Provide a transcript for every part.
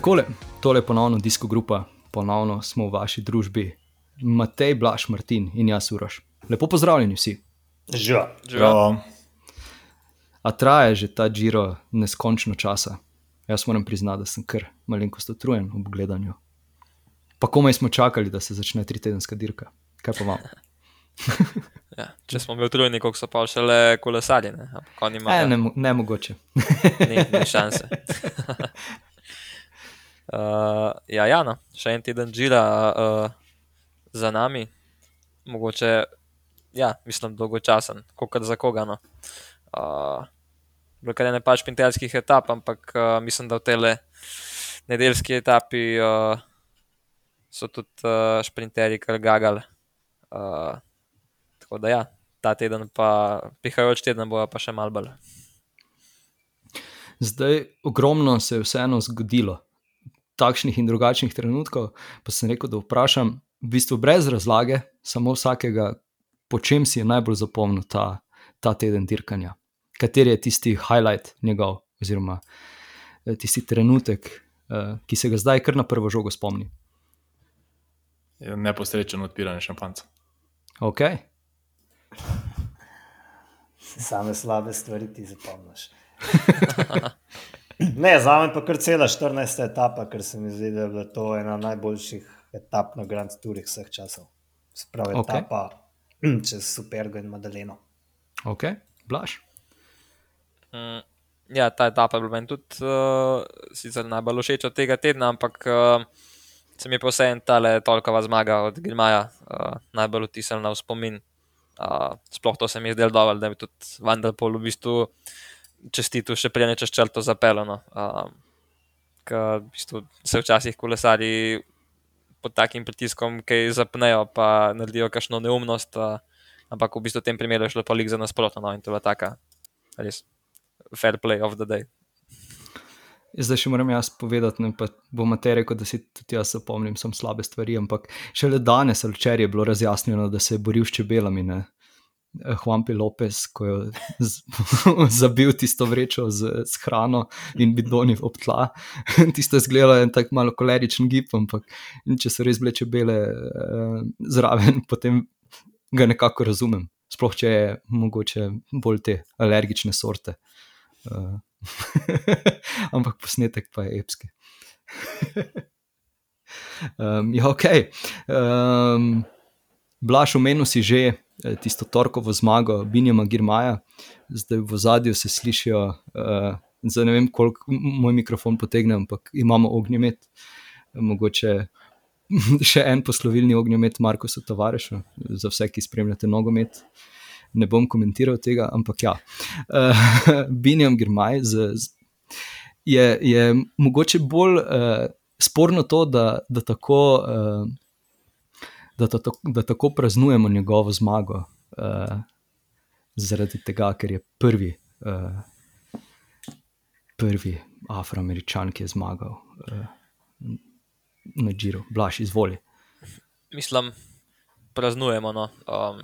Takole, tole je ponovno disko grupa, ponovno smo v vaši družbi, Matej, Blaž, Martin in jaz, Uroš. Lepo pozdravljeni vsi. Živa. Živa. A traja že ta Giro neskončno časa. Jaz moram priznati, da sem kar malenkost utrujen ob gledanju. Pa komaj smo čakali, da se začne tri tedenska dirka. Kaj pa vam? Ja, če smo bili utrujeni, koliko so pa še le kolesarji, ne, imajo ne, mo- ne mogoče. ni, ni šanse. uh, ja, ja, no, še en teden žira uh, za nami, mogoče, ja, mislim, dolgočasen, kot za koga. No. Uh, bilo kar ne pač pinterskih etap, ampak uh, mislim, da v tele nedeljski etapi uh, so tudi uh, šprinterji kar gagali. Uh, tako da ja, ta teden pa, prihajajoč teden bo pa še mal bolj. Zdaj, ogromno se je vseeno zgodilo, takšnih in drugačnih trenutkov, pa sem rekel, da vprašam, v bistvu brez razlage, samo vsakega, po čem si je najbolj zapomnil ta, ta teden dirkanja. Kateri je tisti highlight njegov, oziroma eh, tisti trenutek, eh, ki se ga zdaj kar na prvo žogo spomni. Je Neposrečen odpiranje šampanca. Ok, Same slabe stvari ti zapomniš. ne, za me pa kar cela 14. etapa, ker se mi zdi, da je bila to ena najboljših etap na Grand Tourih vseh časov. Spravi Ok. etapa čez Supergo in Madaleno. ok, blaž. Mm, ja, ta etapa je bila meni tudi uh, sicer najbolj všeč od tega tedna, ampak uh, se mi je vseeno ta tolkova zmaga od Gilmaja uh, najbolj vtisnila v spomin. Uh, sploh to se mi je zdelo dovolj, da bi tudi Vanderpol v bistvu čestitil še prej čez črto zapeljano. Uh, ker v bistvu se včasih kolesari pod takim pritiskom, ki zapnejo, pa naredijo kakšno neumnost, uh, ampak v bistvu v tem primeru je šlo pa lik za nasprotno, no, in to je taka res fair play of the day. Zdaj še moram jaz povedati, ne, pa bo Matej rekel, da si tudi jaz zapomnim samo slabe stvari, ampak šele danes ali včeraj je bilo razjasnjeno, da se je boril s čebelami. Ne. Juanpi Lopez, ko je z, zabil tisto vrečo z, z hrano in bidoni ob tla. Tisto je zgledalo en tak malo koleričen gib, ampak če so res bile čebele eh, zraven, potem ga nekako razumem. Sploh če je mogoče bolj te alergične sorte. Uh, ampak posnetek pa je epski. um, ja, ok. Um, Blaž, omenil si že eh, tisto torkovo zmago Binjama Girmaja, zdaj v zadju se slišijo, uh, zdaj ne vem, koliko moj mikrofon potegne, ampak imamo ognjemet, mogoče še en poslovilni ognjemet Markosu Tavarešu, za vse, ki spremljate nogomet. Ne bom komentiral tega, ampak ja. Uh, Binjam Girmaj z, z, je, je mogoče bolj uh, sporno to, da, da tako. Uh, da, ta, da tako praznujemo njegovo zmago, uh, zaradi tega, ker je prvi, uh, prvi afroameričan, ki je zmagal uh, na Džiru. Blaž, izvoli. Mislim, praznujemo. No. Um,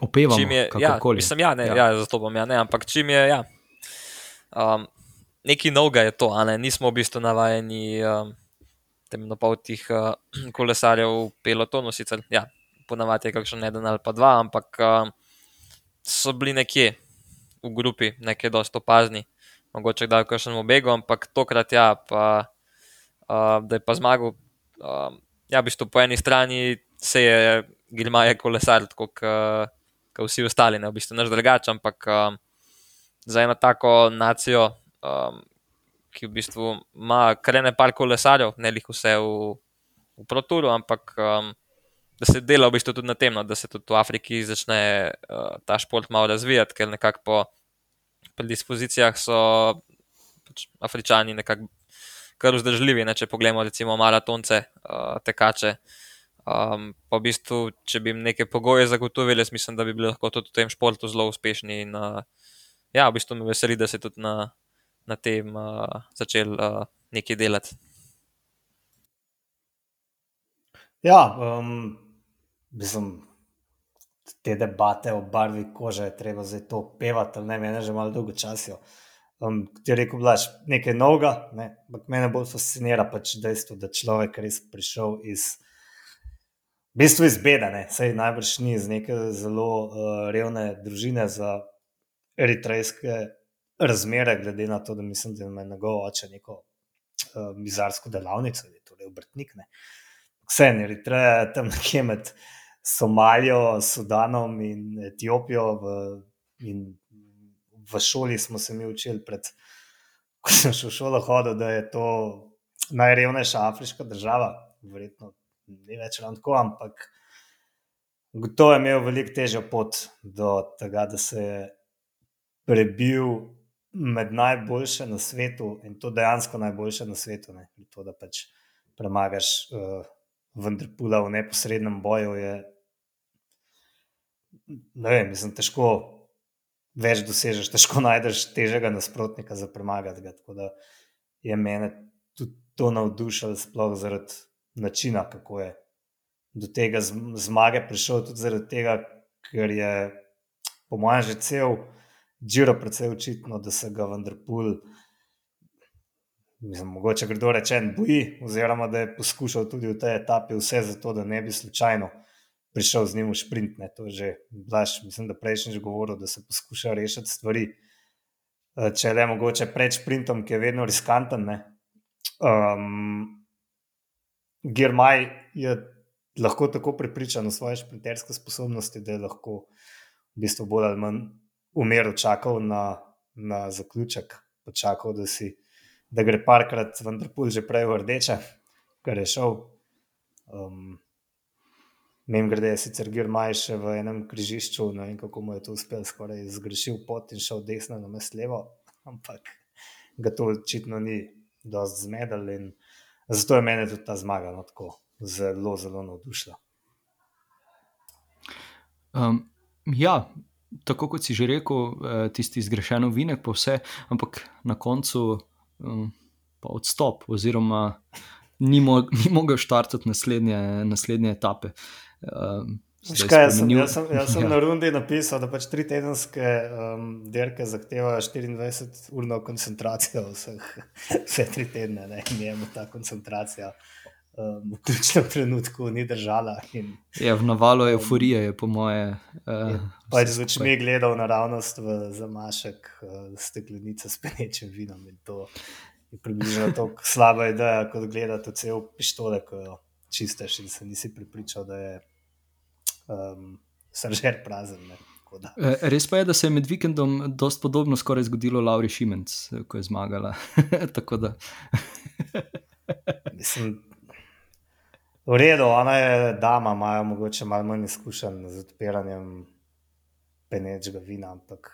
Opevamo, čim je, ja, mislim, ja, ne, Ja. ja. zato bom ja, ne, ampak čim je, ja. Um, nekaj novega je to, ne, nismo v bistvu navajeni um, temnopoltih uh, kolesarjev v pelotonu, sicer, ja, ponavadi je kakšen eden ali pa dva, ampak um, so bili nekje v grupi, nekje dosto opazni, mogoče kdaj v kakšnem obegu, ampak tokrat ja, pa, uh, da je pa zmagal. Um, ja, v bistvu po eni strani se je Gilmaje kolesar, tako kot vsi ostali, ne v bistvu naš drugač, ampak um, za eno tako nacijo, um, ki v bistvu ima krene par kolesarjev, ne lih vse v, v proturu, ampak um, da se dela v bistvu tudi na tem, no, da se tudi v Afriki začne uh, ta šport malo razvijati, ker nekako po predispozicijah so pač Afričani nekako kar vzdržljivi, ne, če pogledamo recimo maratonce, uh, tekače. Um, pa v bistvu, če bi jim neke pogoje zagotovili, mislim, da bi bili lahko tudi v tem športu zelo uspešni. In, uh, ja, v bistvu me veseli, da se tudi na, na tem uh, začel uh, nekaj delati. Ja, um, mislim, te debate o barvi kože treba zdaj to pevati, ali ne, meni že malo dolgo časijo. Um, ti je rekel, da je nekaj novega, ne? ampak mene bolj fascinira pač dejstvo, da človek res prišel iz, v bistvu iz beda, sej najbrž ni iz neke zelo uh, revne družine za eritrejske razmere, glede na to, da mislim, da ima njegov oče neko uh, bizarsko delavnico, da je torej obrtnik. Ne? Vse je Eritreja, tam nekje med Somalijo, Sudanom in Etiopijo. V, in v šoli smo se mi učili, pred, ko sem šel v šolo, hodil, da je to najrevnejša afriška država. Verjetno ni več tako, ampak gotovo je imel veliko težjo pot do tega, da se je prebil med najboljše na svetu in to dejansko najboljše na svetu. To, da pač premagaš uh, Vendrpula v neposrednem boju, je ne vem, mislim, težko več dosežeš, težko najdeš težjega nasprotnika za premagati. Tako da je mene tudi to navdušilo, sploh zaradi načina, kako je do tega zmage prišel, tudi zaradi tega, ker je, po mojem, že cel Džiro precej očitno, da se ga vendar pul. Mislim, mogoče kdo reče, boji, oziroma da je poskušal tudi v tej etapi vse za to, da ne bi slučajno prišel z njim v sprint. Ne. To je že, blaš, mislim, da prejšnji že govoril, da se poskuša rešiti stvari. Eh, če le mogoče pred sprintom, ki je vedno riskanten. Um, Germaj je lahko tako prepričan o svoje šprinterske sposobnosti, da je lahko v bistvu bolj ali manj umiral, čakal na, na zaključek, počakal, da, si, da gre parkrat, vendar pol že prej v rdeče, kar je šel. Um, Mem grede je sicer Girmaj še v enem križišču, ne vem kako mu je to uspelo, skoraj zgrešil pot in šel desno na mes levo, ampak ga to očitno ni dosti zmedel in zato je meni tudi ta zmaga no, tako zelo, zelo navdušila. Um, ja, tako kot si že rekel, eh, tisti zgrešen vinek, pa vse, ampak na koncu um, pa odstop, oziroma ni, mo ni mogel štartati naslednje, naslednje etape. Um, Kaj, jaz sem, jaz sem, jaz sem ja. na rundi napisal, da pač tri tedenske um, dirke zahtevajo 24-urno koncentracijo, vseh, vse tri tedne, ne vem, ta koncentracija. Um, v ključnem trenutku ni držala. In, ja, v navalu euforije je, po moje. Uh, pač z očmi gledal naravnost v zamašek uh, steklenice s penečim vinom. To je približno tako slaba ideja, kot gledati cel pištole, ko jo čisteš in se nisi pripričal, da je um, sržer prazen. Ne. E, res pa je, da se je med vikendom dosti podobno skoraj zgodilo Lauri Šimenc, ko je zmagala. Mislim, v redu, ona je dama, imajo mogoče malo manj izkušen z odpiranjem penečega vina, ampak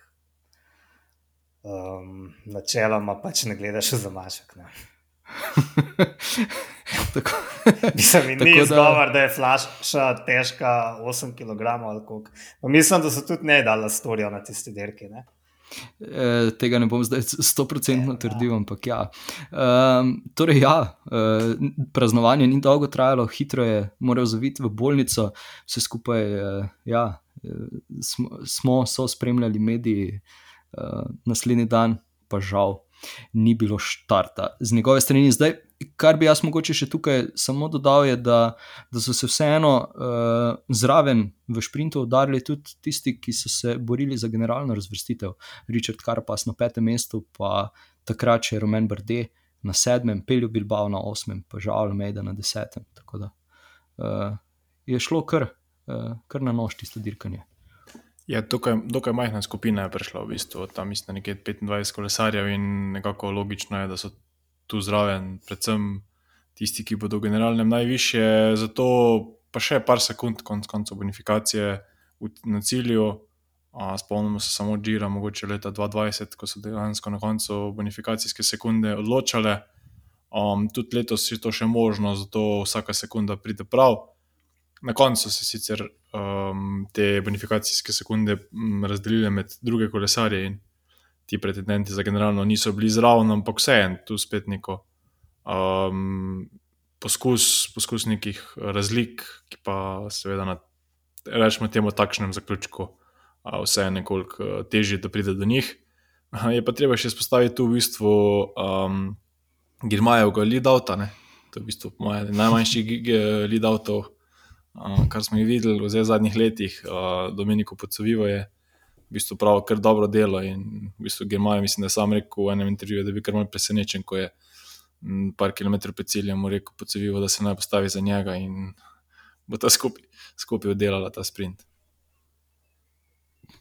um, načeloma pač ne gledaš za mašek. tako, Mislim, ni izgovor, da... da je flaša težka 8 kg. Mislim, da so tudi ne dali storijo na tiste derke. Ne? E, tega ne bom zdaj stoprocentno trdil, ampak ja. Um, torej, ja, uh, praznovanje ni dolgo trajalo, hitro je moral zaviti v bolnico, vse skupaj uh, ja, smo, smo so spremljali mediji, uh, naslednji dan pa žal ni bilo štarta z njegove strani. Zdaj, kar bi jaz mogoče še tukaj samo dodal, je, da, da so se vseeno uh, zraven v sprintu udarili tudi tisti, ki so se borili za generalno razvrstitev. Richard Karpas na petem mestu, pa takrat še Roman Brde na sedmem, Pelju Bilbao na osmem, pa žal Mejda na desetem. Tako da uh, je šlo kar, uh, kar na nož tisto dirkanje. Ja, dokaj, dokaj majhna skupina je prišla, v bistvu, tam mislim, nekje 25 kolesarjev in nekako logično je, da so tu zraven, predvsem tisti, ki bodo v generalnem najvišje, zato pa še par sekund, konc koncev bonifikacije na cilju. Spomnimo se samo Džira, mogoče leta 2020, ko so dejansko na koncu bonifikacijske sekunde odločale. Um, tudi letos je to še možno, zato vsaka sekunda pride prav. Na koncu so se sicer um, te bonifikacijske sekunde razdelile med druge kolesarje in ti pretendenti za generalno niso bili zraven, ampak vseeno, tu spet neko um, poskus, poskus nekih razlik, ki pa seveda na rečemo temu takšnem zaključku, uh, vse je nekoliko težje, da pride do njih. Je pa treba še izpostaviti tu v bistvu um, Girmajev lead out. To je v bistvu moj najmanjši lead out, uh, kar smo jih videli v zadnjih letih. Uh, Dominiko Podsovivo je v bistvu prav kar dobro delo in v bistvu Girmajev, mislim, da je sam rekel v enem intervjuju, da bi kar mal presenečen, ko je par kilometrov pred ciljem rekel Podsovivo, da se naj postavi za njega in bo ta skupaj skupi oddelala ta sprint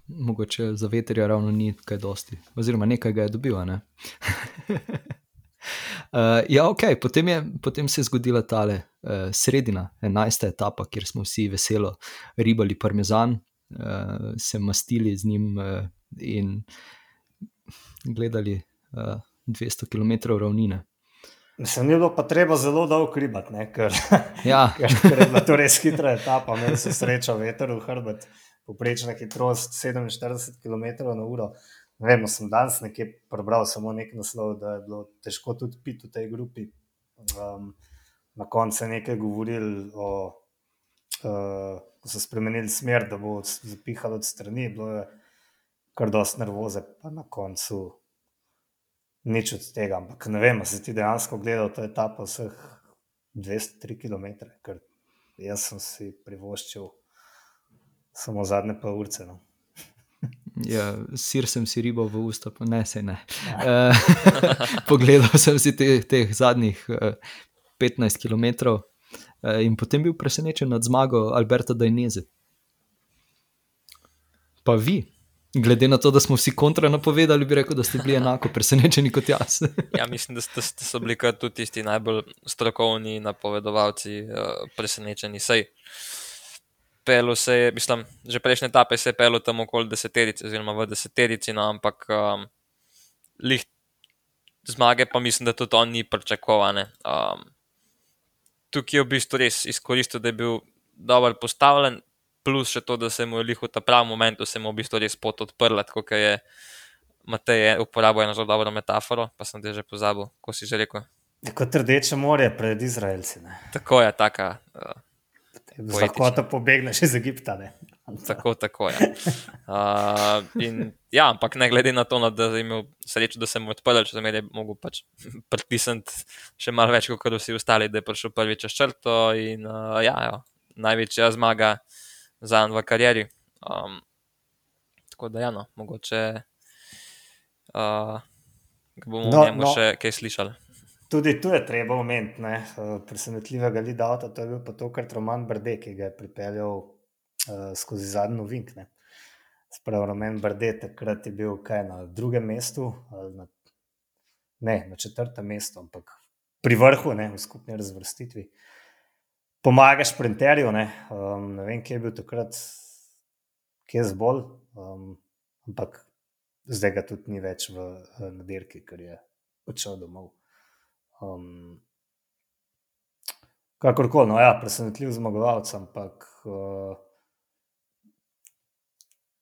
mogoče za veterja ravno ni kaj dosti, oziroma nekaj ga je dobil. Ne? uh, ja, ok, potem, je, potem se je zgodila ta uh, sredina, enajsta etapa, kjer smo vsi veselo ribali parmezan, uh, se mastili z njim uh, in gledali uh, 200 km ravnine. Se ni bilo pa treba zelo dolgo ribati, ker, ja. ker, ker je bila to res hitra etapa, imel sem srečo veter v hrbet. Poprečna hitrost 47 km/h. Ne vem, sem danes nekje prebral samo nekaj naslov, da je bilo težko tudi piti v tej grupi. Um, na koncu je nekaj govorili o uh, so spremenili smer, da bo zapihalo od strani, bilo je kar dosti nervoze, pa na koncu nič od tega. Ampak ne vem, se ti dejansko gledal to etapo vseh 203 km, ker jaz sem si privoščil samo zadnje pa urce. No. Ja, sir sem si ribo v usta, pa ne se ne. Ja. Uh, pogledal sem si teh te zadnjih uh, 15 km uh, in potem bil presenečen nad zmago Alberta Dajneze. Pa vi, glede na to, da smo vsi kontra napovedali, bi rekel, da ste bili enako presenečeni kot jaz. ja, mislim, da ste, ste so bili tudi tisti najbolj strokovni napovedovalci uh, presenečeni. Sej pelo se je, mislim, že prejšnje etape se je pelo tam okoli deseterice, oziroma v deseterici, no, ampak um, lih zmage, pa mislim, da tudi on ni pričakovan. Um, tukaj je v bistvu res izkoristil, da je bil dobro postavljen, plus še to, da se mu je lih v ta pravi moment, se mu je v bistvu res pot odprla, tako kot je Matej uporabil eno zelo dobro metaforo, pa sem te že pozabil, ko si že rekel. Kot rdeče morje pred Izraelci. Ne? Tako je, taka. Uh, Lahko to pobegneš iz Egipta. Ne? Tako, tako je. Uh, in, ja, ampak ne glede na to, no, da je imel srečo, da se mu je odprl, če sem jim mogel pač predpisati še malo več kot vsi ostali, da je prišel prvi čez črto. In, uh, ja, jo, največja zmaga za en v karieri. Um, tako da, ja, no, mogoče uh, bomo no, o njemu no. še kaj slišali. Tudi tu je treba omeniti eh, presenetljivega lidata, to je bil pa tokrat Roman Brde, ki ga je pripeljal uh, skozi zadnji vink. Sprav Roman Brde, takrat je bil kaj na drugem mestu, na, ne na četrtem mestu, ampak pri vrhu, ne, v skupni razvrstitvi. Pomagaš sprinterju, ne, um, ne vem, kje je bil takrat, kje je zbolj, um, ampak zdaj ga tudi ni več v, v nadirki, ker je odšel domov. Um, Kakorkoli, no, ja, presenetljiv zmagovalec, ampak uh,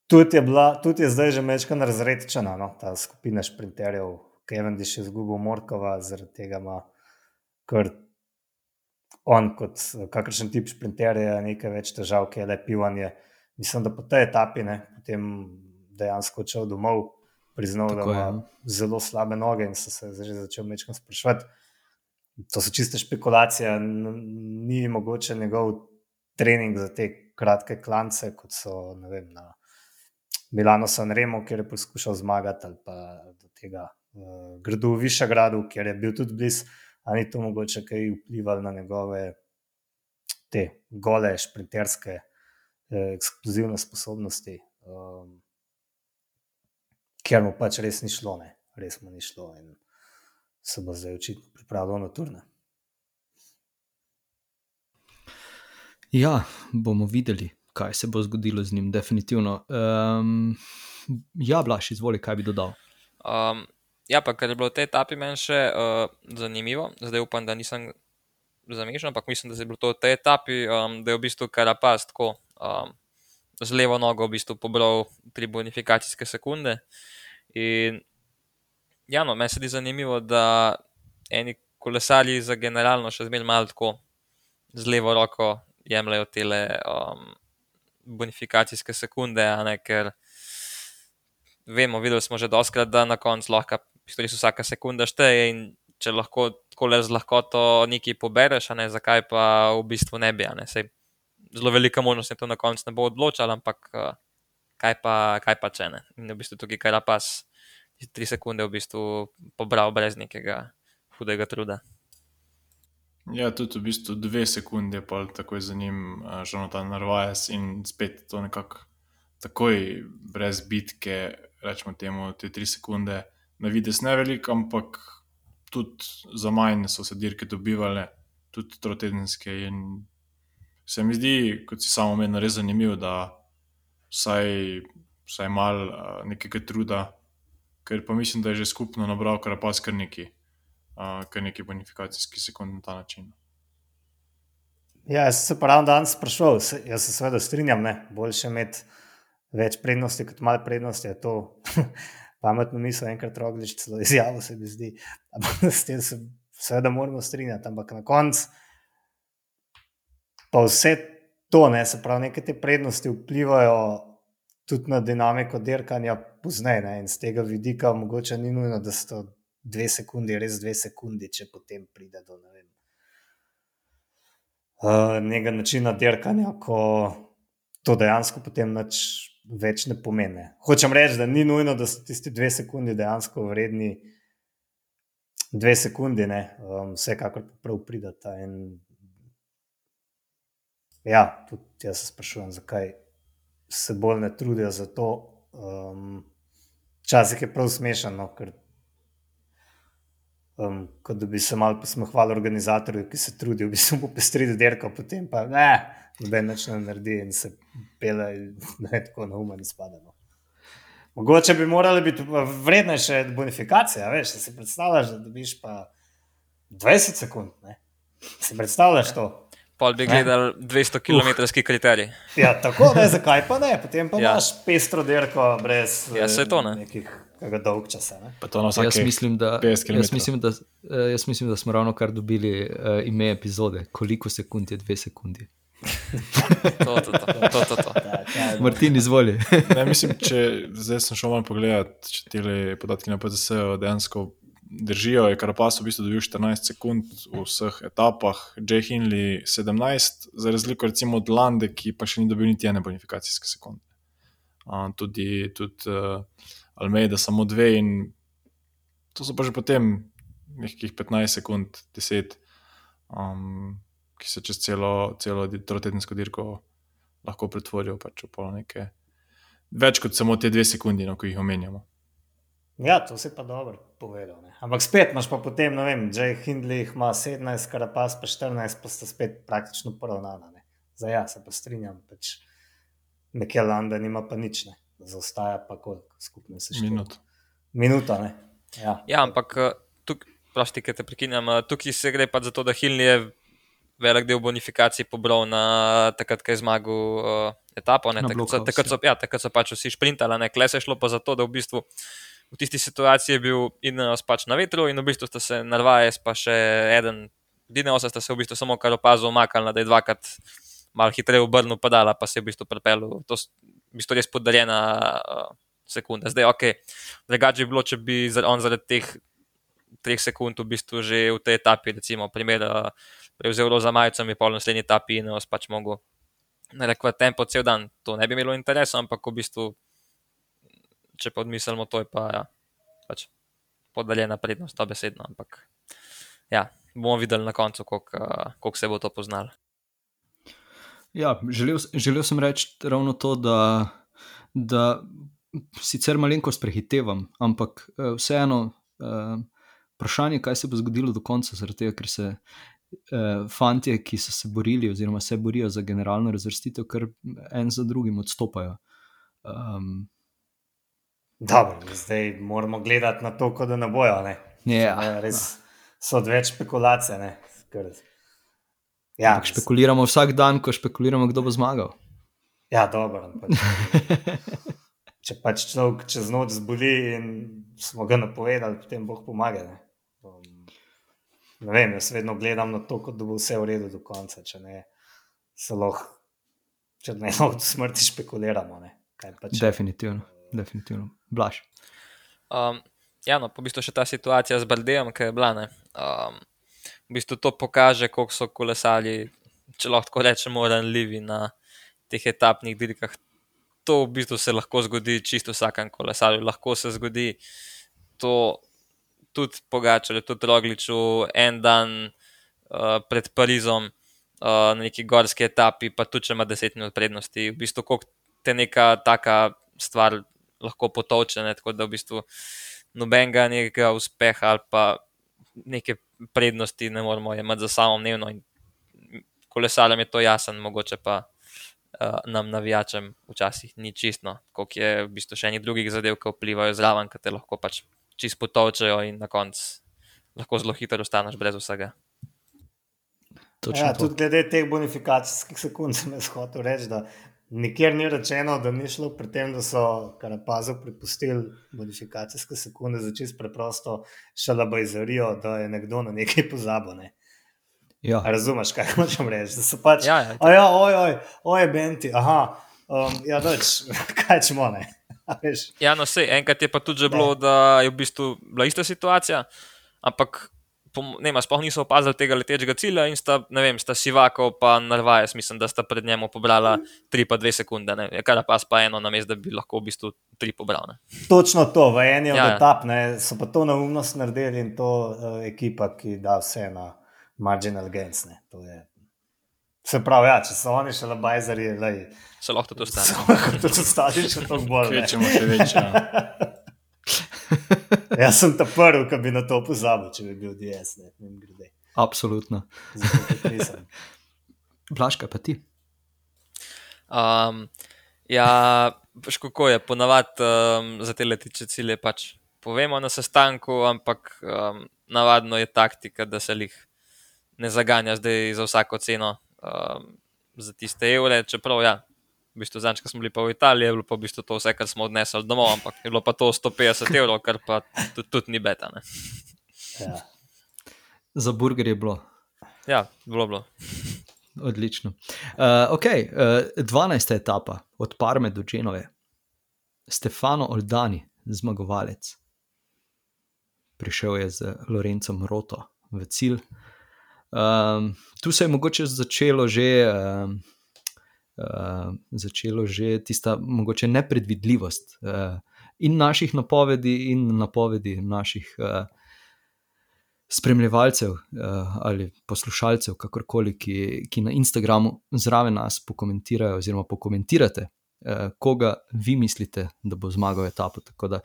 tudi, je bila, tudi je zdaj že mečka razredčena, no, ta skupina šprinterjev, Kevin je še izgubil Morkova, zaradi tega ima kar on kot kakršen tip šprinterja nekaj več težav, ki je le pivanje. Mislim, da po tej etapi ne, potem dejansko odšel domov, priznal, Tako da ima je. zelo slabe noge in so se že začel mečkam sprašvati to so čiste špekulacije, ni mogoče njegov trening za te kratke klance, kot so vem, na Milano San Remo, kjer je poskušal zmagati, ali pa do tega uh, gradu v Višegradu, kjer je bil tudi blizu, ali to mogoče kaj vplivalo na njegove te gole, šprinterske, eh, ekskluzivne sposobnosti. Um, Ker mu pač res ni šlo, ne? res mu ni šlo. In se bo zdaj očitno pripravljal na turne. Ja, bomo videli, kaj se bo zgodilo z njim, definitivno. Um, ja, Blaž, izvoli, kaj bi dodal. Um, ja, pa kar je bilo v tej etapi meni še uh, zanimivo, zdaj upam, da nisem zamišljen, ampak mislim, da je bilo to v tej etapi, um, da je v bistvu Karapaz tako um, z levo nogo v bistvu pobral tri bonifikacijske sekunde. In Ja, no, meni se zdi zanimivo, da eni kolesarji za generalno še zmeraj malo tako z levo roko jemljajo te um, bonifikacijske sekunde, ne, ker vemo, videli smo že doskrat, da na koncu lahko res vsaka sekunda šteje in če lahko tako le z lahkoto nekaj pobereš, ne, zakaj pa v bistvu ne bi. Ne. Sej, zelo velika možnost je to na koncu ne bo odločala, ampak uh, kaj, pa, kaj pa če ne. In v bistvu tukaj kar pas tri sekunde v bistvu pobral brez nekega hudega truda. Ja, tudi v bistvu dve sekunde, pa takoj za njim, že na ta Narvajas in spet to nekako takoj, brez bitke, rečemo temu, te tri sekunde, na vides ne veliko, ampak tudi za manj so se dirke dobivale, tudi trotedenske. In se mi zdi, kot si samo omenil, res zanimivo, da vsaj, vsaj malo nekega truda, ker pa mislim, da je že skupno nabral kar pas kar neki kar neki bonifikacijski sekund na ta način. Ja, jaz se pa ravno danes sprašval, jaz se seveda strinjam, ne, boljše imeti več prednosti kot malo prednosti, je to pametno misel, enkrat roglič celo izjavo se mi zdi, ampak s tem se seveda moramo strinjati, ampak na koncu pa vse to, ne, se pravi, neke te prednosti vplivajo tudi na dinamiko dirkanja pozneje in z tega vidika mogoče ni nujno, da so dve sekundi, res dve sekundi, če potem pride do ne vem, uh, nekega načina dirkanja, ko to dejansko potem nič več ne pomeni. Hočem reči, da ni nujno, da so tisti dve sekundi dejansko vredni. Dve sekundi, ne, um, vsekakor prav pridata. In, ja, tudi jaz se sprašujem, zakaj se bolj ne trudijo za to. Um, Včasih je prav smešno, no, ker um, kot da bi se malo posmehovali organizatorju, ki se trudijo, bi se mu pestrili derko, potem pa ne, noben več ne naredi in se pele, da je tako na umen izpadeno. Mogoče bi morali biti vrednejše bonifikacije, veš, da si predstavljaš, da dobiš pa 20 sekund, ne? Si predstavljaš to? Pol bi gledal 200 km kriterij. Ja, tako ne, zakaj pa ne? Potem pa ja. imaš pestro derko brez ja, to, ne. nekih dolg časa. Ne? Jaz mislim, da, jaz, mislim, da, eh, jaz mislim, da smo ravno kar dobili uh, ime epizode, koliko sekund je dve sekundi. to, to, to, to, to, to. Martin, izvoli. ne, mislim, če zdaj sem šel malo pogledat, če te podatke na PCS dejansko držijo, je Karapas v bistvu dobil 14 sekund v vseh etapah, Jay Hinley 17, za razliko recimo od Lande, ki pa še ni dobil niti ene bonifikacijske sekunde. Uh, tudi tudi uh, Almeida samo dve in to so pa že potem nekih 15 sekund, 10, um, ki se čez celo, celo trotedensko dirko lahko pretvorijo pač v pol nekaj. Več kot samo te dve sekunde, no, ki jih omenjamo. Ja, to si pa dobro povedal. Ne. Ampak spet imaš pa potem, ne vem, Jay Hindley ima 17, Karapas pa 14, pa sta spet praktično poravnana. Ne. Za ja, se pa strinjam, pač nekje London ima pa nič, ne. zaostaja pa koliko skupno se še. Minut. Minuta, ne. Ja, Ja, ampak eh, tukaj, prosti, ki te prekinjam, eh, tukaj se gre pa za to, da Hindley je velik del bonifikacij pobral na takrat, ko je zmagal uh, etapo. Ne, takrat, so, takrat, so, ja, takrat so pač vsi šprintali, ne, kle se je šlo pa za to, da v bistvu v tisti situaciji je bil Ineos pač na vetru in v bistvu sta se Narvajes pa še eden, Ineosa sta se v bistvu samo kar opazil, omakala, da je dvakrat malo hitreje obrnil padala, pa se je v bistvu prepel. To je v bistvu res podaljena uh, sekunda. Zdaj, ok, drugače bi bilo, če bi on zaradi teh treh sekund v bistvu že v tej etapi, recimo, primer, uh, prevzel za majico in pol naslednji etapi in vas pač mogel narekovati tempo cel dan. To ne bi imelo interesa, ampak v bistvu, če pa odmislimo, to je pa ja, pač podaljena prednost, ta besedna. Ampak ja, bomo videli na koncu, koliko uh, koliko se bo to poznalo. Ja, želel, želel sem reči ravno to, da, da sicer malenkost prehitevam, ampak eh, vseeno eh, vprašanje, kaj se bo zgodilo do konca, zaradi tega, ker se eh, fantje, ki so se borili, oziroma se borijo za generalno razvrstitev, kar en za drugim odstopajo. Um, Dobro, zdaj moramo gledati na to, kot da ne bojo. Ne. ja, Ne, res so odveč špekulacije. ne, ker- Ja, ampak špekuliramo vsak dan, ko špekuliramo, kdo bo zmagal. Ja, dobro. ampak Če pač človek čez noč zboli in smo ga napovedali, potem Bog pomaga. Ne, ne vem, jaz vedno gledam na to, kot da bo vse v redu do konca. Če ne, se lahko, če ne lahko do smrti špekuliramo. Ne, kaj pa če- Definitivno. Definitivno. Blaž. Um, ja, no, po bistvu še ta situacija z Baldejem, ki je bila. ne, Um, v bistvu to pokaže, koliko so kolesali, če lahko rečemo, ranljivi na teh etapnih dirkah. To v bistvu se lahko zgodi čisto vsakem kolesarju. Lahko se zgodi to tudi Pogačarju, tudi Rogliču, en dan uh, pred Parizom uh, na neki gorski etapi, pa tudi če ima 10 minut prednosti. V bistvu, koliko te neka taka stvar lahko potovče, ne? tako da v bistvu nobenega nekega uspeha ali pa neke prednosti ne moremo imeti za samo dnevno. In kolesarjem je to jasen, mogoče pa uh, nam navijačem včasih ni čisto, koliko je v bistvu še eni drugih zadev, ki vplivajo zraven, ki te lahko pač čisto potovčejo in na koncu lahko zelo hitro ostaneš brez vsega. Točno Ja, to. tudi glede teh bonifikacijskih sekund sem jaz hotel reči, da nikjer ni rečeno, da ni šlo pri tem, da so Karapazu pripustili bonifikacijske sekunde za čist preprosto šalabajzarijo, da je nekdo na nekaj pozabil. Ne. Ja. Razumeš, kaj hočem reči? Da so pač, Ja, ja, a ja, oj, oj, oj, Benti, aha, um, ja, doč, kaj čemo ne. Ja, no, sej, enkrat je pa tudi že bilo, da je v bistvu bila ista situacija, ampak ne, sploh niso opazili tega letečega cilja in sta, ne vem, sta Sivako pa Narvajes, mislim, da sta pred njemu pobrala 3 pa 2 sekunde, ne, kar pa pa eno na mestu, da bi lahko v bistvu 3 pobral. Ne. Točno to, v eni od Ja, ja. etap ne, so pa to neumnost naredili in to uh, ekipa, ki da vse na marginal gains. Ne. To je. Se pravi, ja, če so oni še labajzari, Se lahko tudi so ostane. lahko tudi ostali še toliko bolj. Kvečemo še večja. Jaz sem ta prvi, ki bi na to pozabil, če bi bil DS, ne vem, grede. Absolutno. Blažka, pa ti. Um, ja, veš, kako je, ponavadi um, za te letiče cilje pač povemo na sestanku, ampak um, navadno je taktika, da se jih ne zaganja zdaj za vsako ceno um, za tiste evre. Čeprav, ja, v bistvu zadnjič, ko smo bili pa v Italiji, je bilo pa v bistvu to vse, kar smo odnesli domov, ampak je bilo pa to 150 evrov, kar pa tudi, tudi ni beta. Ne? Ja. Za burger je bilo. Ja, bilo bilo. Odlično. Uh, ok, uh, 12. etapa od Parme do Dženove. Stefano Oldani, zmagovalec. Prišel je z Lorencem Roto v cilj. Um, tu se je mogoče začelo že, um, uh, začelo že tista mogoče nepredvidljivost uh, in naših napovedi, in napovedi naših uh, spremljevalcev uh, ali poslušalcev, kakorkoli, ki, ki na Instagramu zraven nas pokomentirajo, oziroma pokomentirate, uh, koga vi mislite, da bo zmagal etapo. Tako da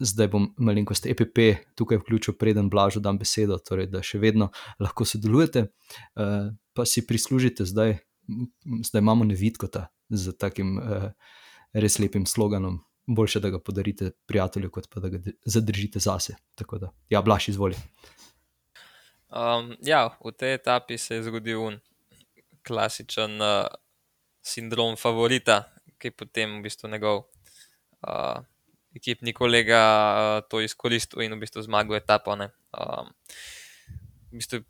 zdaj bom malenkost EPP tukaj vključil, preden blažo dam besedo, torej da še vedno lahko sodelujete, uh, pa si prislužite zdaj, zdaj imamo nevidkota z takim uh, res lepim sloganom. Boljše, da ga podarite prijatelju, kot pa da ga zadržite zase. Tako da, ja, blaš, izvoli. Um, ja, v tej etapi se je zgodil un klasičen uh, sindrom favorita, ki je potem v bistvu njegov uh, ekipni kolega uh, to izkoristil in v bistvu zmagal etapo. ne. Um, v bistvu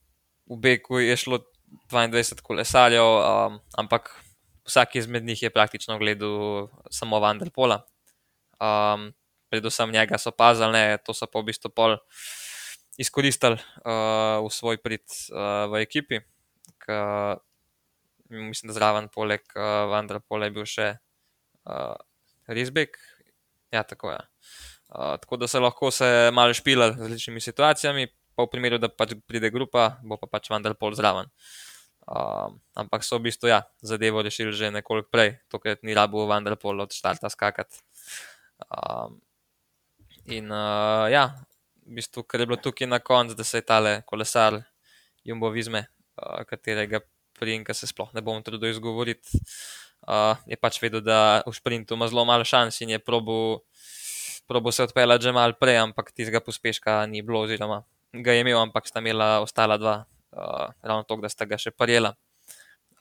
v Beku je šlo 22 kolesarjev, um, ampak vsak izmed njih je praktično gledal samo Vanderpola. Um, predvsem njega so pazili, ne, to so pa v bistvu pol izkoristili uh, v svoj prid uh, v ekipi. Ka, mislim, da zraven poleg uh, Vanderpola je bil še uh, Rizbek. Ja, tako je. Uh, tako da se lahko se malo špila z različnimi situacijami, pa v primeru, da pač pride grupa, bo pa pač Vanderpol zraven. Um, ampak so v bistvu ja, zadevo rešili že nekoliko prej, tokrat ni rabo Vanderpol od štarta skakati. Um, in uh, ja, v bistvu, ker je bilo tukaj na koncu, da se je tale kolesar Jumbo Vizme, uh, katerega prijemka se sploh ne bom trudil izgovoriti, uh, je pač vedel, da v sprintu ima zelo malo šans in je probo se odpeljati že malo prej, ampak tistega pospeška ni bilo, oziroma ga je imel, ampak sta imela ostala dva, uh, ravno to, da sta ga še parjela.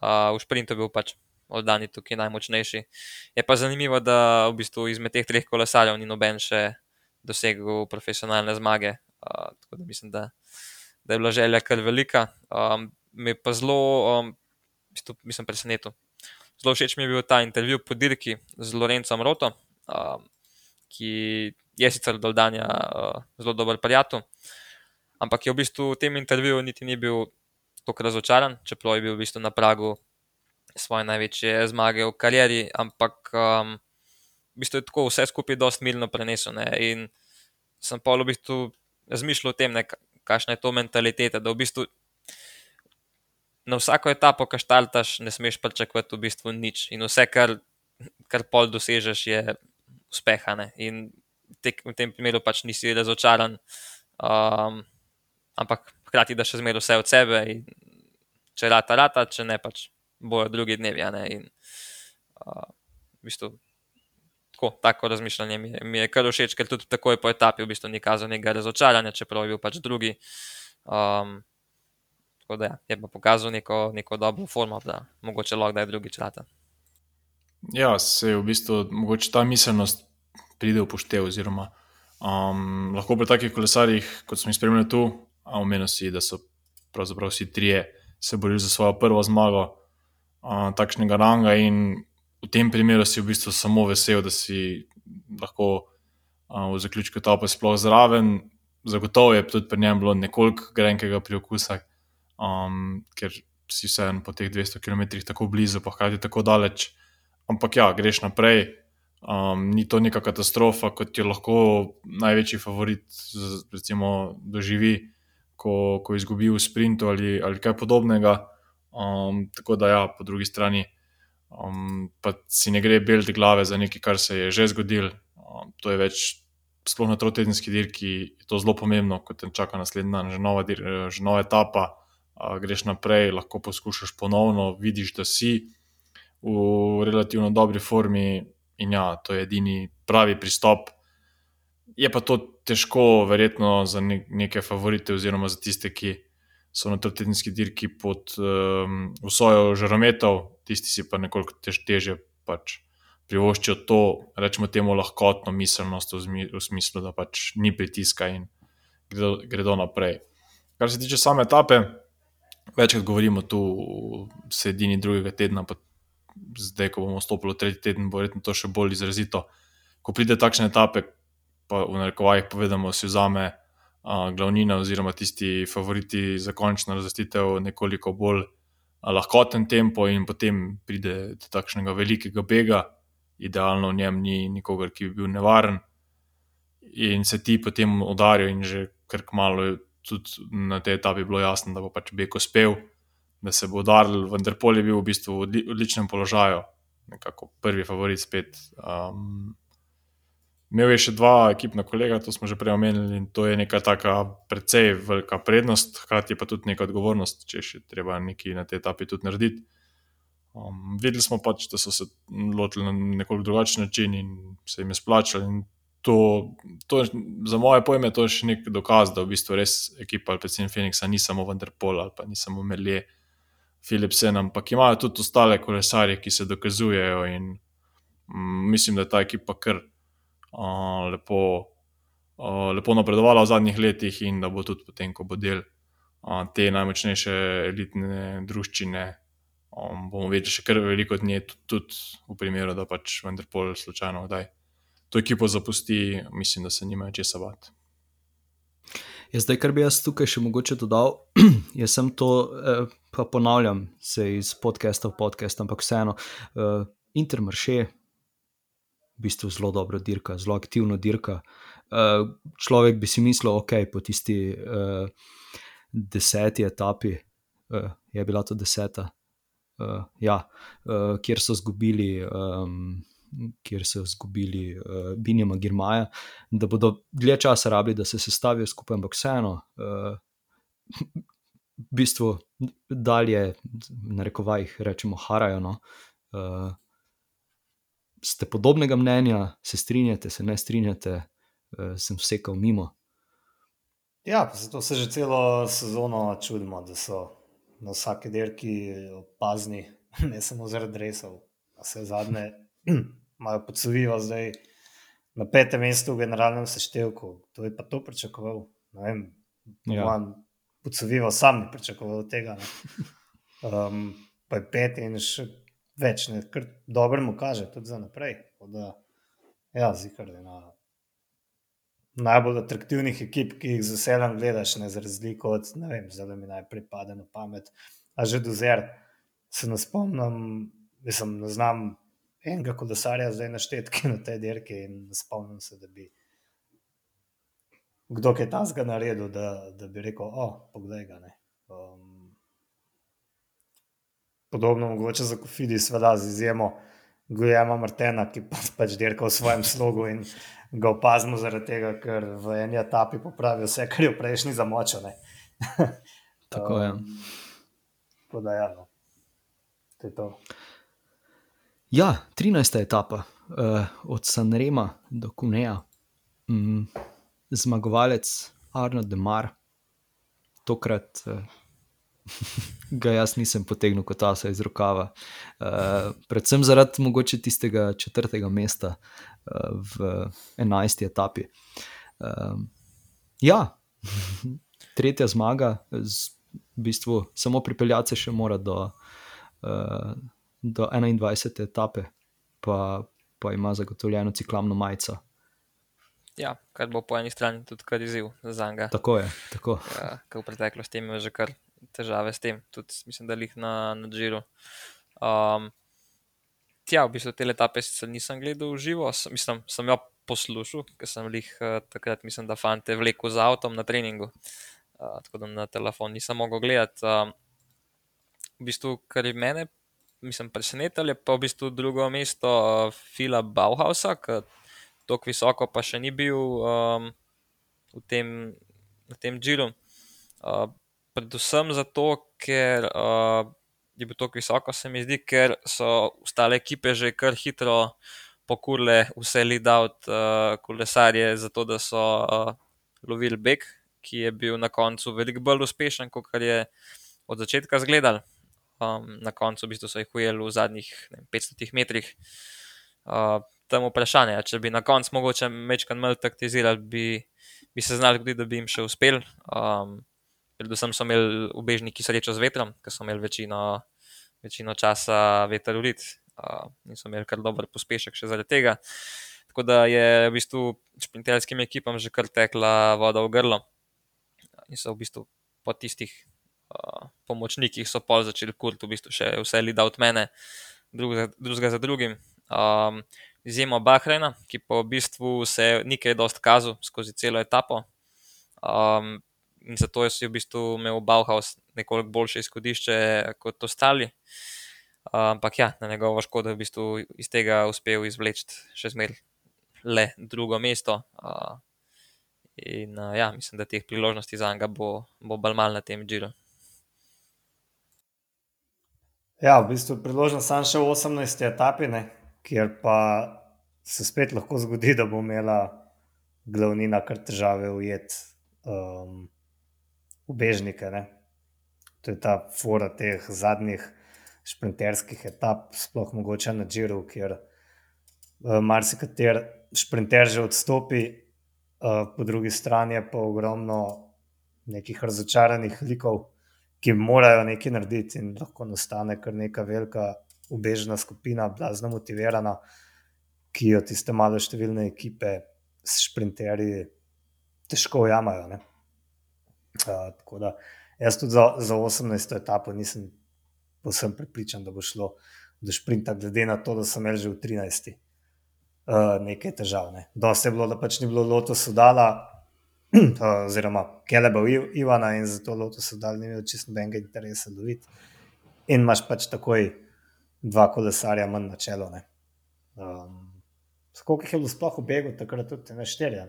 Uh, v sprintu je bil pač oddani tukaj najmočnejši. Je pa zanimivo, da v bistvu izmed teh treh kolesarjev ni noben še dosegel profesionalne zmage. Uh, tako da mislim, da, da je bila želja kar velika. Um, me pa zelo, um, v bistvu, mislim, presenetil. Zelo všeč mi je bil ta intervju po dirki z Lorencem Roto. Um, ki je sicer do Danja uh, zelo dober prijatelj, ampak je v bistvu v tem intervjuju niti ni bil tako razočaran, čeprav je bil v bistvu na pragu svoje največje zmage v karieri, ampak um, v bistvu je tako vse skupaj dosti milno prenesel. Ne? In sem pa v bistvu razmišljal o tem, kakšna je to mentaliteta, da v bistvu na vsako etapo, ki štartaš, ne smeš pričakovati v bistvu nič. In vse, kar, kar pol dosežeš, je uspeha. Ne? In tek, v tem primeru pač nisi razočaran, um, ampak hkrati da še zmeraj vse od sebe. Če rata, rata, če ne, pač bojo drugi dnevi. In, uh, v bistvu, tako, tako razmišljanje mi je, mi je kar všeč, ker tudi takoj po etapi v bistvu ni kazal nekega razočaranja, čeprav je bil pač drugi. Um, Tako da ja, je pa pokazal neko, neko dobro formo, da mogoče lahko da je drugič rata. Ja, se je v bistvu ta miselnost pride v poštev. Oziroma, um, lahko pri takih kolesarjih, kot smo jih spremljali tu, omenili si, da so pravzaprav vsi trije se borili za svojo prvo zmago uh, takšnega ranga. In v tem primeru si v bistvu samo vesel, da si lahko uh, v zaključku topa sploh zraven. Zagotovo je tudi pri njem bilo nekoliko grenkega priokusa um, ker si vseeno po teh 200 km tako blizu, pa hkrati tako daleč. Ampak ja, greš naprej. Um, ni to neka katastrofa, kot jo lahko največji favorit recimo, doživi, ko, ko izgubi v sprintu ali, ali kaj podobnega. Um, tako da, ja, po drugi strani, um, pa si ne gre beliti glave za nekaj, kar se je že zgodilo. Um, to je več, sploh na trotedenski dirki, je to zelo pomembno, kot te čaka naslednja, že nova, že nova etapa greš naprej, lahko poskušaš ponovno, vidiš, da si v relativno dobri formi in ja, to je edini pravi pristop. Je pa to težko, verjetno, za neke favorite, oziroma za tiste, ki so na tedenski dirki pod um, vsojo žarometov, tisti si pa nekoliko tež, teže pač privoščijo to, rečemo, temu lahkotno miselnost, v, zmi, v smislu, da pač ni pritiska in gredo, gredo naprej. Kar se tiče same etape, večkrat govorimo tu v sredini drugega tedna, pa zdaj, ko bomo stopili v tretji teden, bo verjetno to še bolj izrazito. Ko pride takšne etape, v narekovajih povedamo, si vzame uh, glavnina oziroma tisti favoriti za končno razvrstitev nekoliko bolj uh, lahkoten tempo in potem pride do takšnega velikega bega, idealno v njem ni nikogar, ki bi bil nevaren. In se ti potem udarijo, in že kar kmalo tudi na tej etapi bilo jasno, da bo pač Beko uspel, da se bo udaril, vendar pol je bil v bistvu v odličnem položaju, nekako prvi favorit spet. Um, imel je še dva ekipna kolega, to smo že prej omenili, in to je neka taka precej velika prednost, hkrati pa tudi neka odgovornost, če še treba nekaj na tej etapi tudi narediti. Um, videli smo pač, da so se lotili na nekoliko drugačen način in se jim je splačalo to, to, za moje pojme, to je še nek dokaz, da v bistvu res ekipa ali predvsem Phoenixa ni samo Vendrpol ali pa ni samo Merlje, Philipsen, ampak imajo tudi ostale kolesarje, ki se dokazujejo in mm, mislim, da je ta ekipa kar lepo, lepo napredovala v zadnjih letih in da bo tudi potem, ko bo del te najmočnejše elitne družščine. Bomo videli še kar veliko od nje, tudi, v primeru, da pač vendar pol slučajno kdaj to ekipo zapusti, mislim, da se nimajo česa bati. Ja, zdaj, kar bi jaz tukaj še mogoče dodal, jaz sem to, eh, pa ponavljam se iz podcasta v podcast, ampak vseeno, eh, intermarše, v bistvu zelo dobro dirka, zelo aktivno dirka. Eh, človek bi si mislil, ok, po tisti eh, deseti etapi, eh, je bila to deseta, eh, ja, eh, kjer so izgubili. Eh, kjer so izgubili uh, Binjama Girmaja, da bodo dlje časa rabili, da se sestavijo skupaj, ampak vseeno, uh, v bistvu dalje, na rekovajih, rečemo, harajo. No? Uh, ste podobnega mnenja, se strinjate, se ne strinjate, uh, sem vsekal mimo. Ja, zato se že celo sezono čudimo, da so na vsaki dirki opazni, ne samo zaradi resov, a se zadnje imajo podsuvijo zdaj na petem mestu v generalnem seštevku. To je pa to pričakoval. Ja. Podsuvijo sam ne pričakoval tega. Um, pa je pet in še več, kar dobro mu kaže, tudi za naprej. Da, Ja, zikar je ena najbolj atraktivnih ekip, ki jih z veseljem gledaš, ne za razliko od, ne vem, zelo mi najprej pade na pamet. A že do zer se ne spomnim, mislim, ne znam enega kolesarja zdaj naštetke na tej dirki in ne spomnim se, da bi kdo je ta zga naredil, da, da bi rekel, o, poglej ga, ne. Um, podobno mogoče za Kofidi, seveda z izjemo Gujema Martena, ki pa pač dirka v svojem slogu in ga opazimo zaradi tega, ker v eni etapi popravi vse, kar je v prejšnji zamočil. Tako je. Um, tako da, ja, no. to je to. Ja, 13. etapa uh, od Sanrema do Kuneja. Mm, zmagovalec Arno Demar, tokrat uh, ga jaz nisem potegnil kot asa iz rokava. Uh, predvsem zaradi mogoče tistega četrtega mesta uh, v 11. etapi. Uh, ja, tretja zmaga, z, v bistvu samo pripeljati se še mora do, uh, do 21. etape, pa, pa ima zagotovljeno ciklamno majico. Ja, kar bo po eni strani tudi kar izziv za njega. Tako je. Tako. Ja, v preteklosti imel že kar težave s tem, tudi mislim, da jih na, na Džiru. Um, tja, v bistvu te etape sicer nisem gledal v živo, sem, mislim, sem jo poslušal, ker sem jih uh, takrat, mislim, da fante vlekel z avtom na treningu, uh, tako da na telefon nisem mogel gledati. Um, v bistvu, kar je mene. Mislim, presenetili je pa v bistvu drugo mesto uh, Fila Bauhausa, ki tako visoko pa še ni bil um, v tem, tem džiru. Uh, predvsem zato, ker uh, je bil tako visoko, se mi zdi, ker so ostale ekipe že kar hitro pokurile vse lead-out uh, kolesarje, zato da so uh, lovili beg, ki je bil na koncu veliko bolj uspešen, kot je od začetka zgledal. Um, na koncu v bistvu so jih ujeli v zadnjih ne, 500 metrih. Uh, tam vprašanje, če bi na koncu mogoče mečkan malo taktizirali, bi, bi se znali zgoditi, da bi jim še uspel. Um, predvsem so imeli ubežniki srečo z vetrom, ker so imeli večino, večino časa veter urit uh, in so imeli kar dober pospešek še zaradi tega. Tako da je v bistvu šprinterskim ekipam že kar tekla voda v grlo in so v bistvu po tistih uh, pomočnikih so pol začeli kurt, v bistvu še vse lida od mene, drugega za drugim. Um, Izjemo Bahrajna, ki pa v bistvu se ni kaj dost kazal skozi celo etapo. Um, in zato je v bistvu imel Bauhaus nekoliko boljše izhodišče kot ostali. Ampak ja, na njegovo škodo je v bistvu iz tega uspel izvleči še zmeraj le drugo mesto. In ja, mislim, da teh priložnosti za njega bo, bo bolj mal na tem džiru. Ja, v bistvu je priložnost samo še v 18. etapi, ne, kjer pa se spet lahko zgodi, da bo imela glavnina kar težave ujet. Um, ubežnike. Ne? To je ta fora teh zadnjih sprinterskih etap, sploh mogoče na Džiru, kjer uh, marsikater sprinter že odstopi, uh, po drugi strani je pa ogromno nekih razočaranih likov, ki morajo nekaj narediti in lahko nastane kar neka velika ubežna skupina, blazno motivirana, ki jo tiste malo številne ekipe s sprinterji težko ujamajo. Ne? Tako da jaz tudi za, za 18. etapo nisem posem pripričan, da bo šlo do šprinta, glede na to, da sem imel že v 13. Uh, nekaj težav. Ne. Dosti je bilo, da pač ni bilo Lotus udala, oziroma Keleba Ivana in zato Lotus udala ni imel čisto nobenega interesa loviti. In imaš pač takoj dva kolesarja manj na čelo. Um, Skoliko jih je bilo sploh v begu, takrat tudi ne štirje?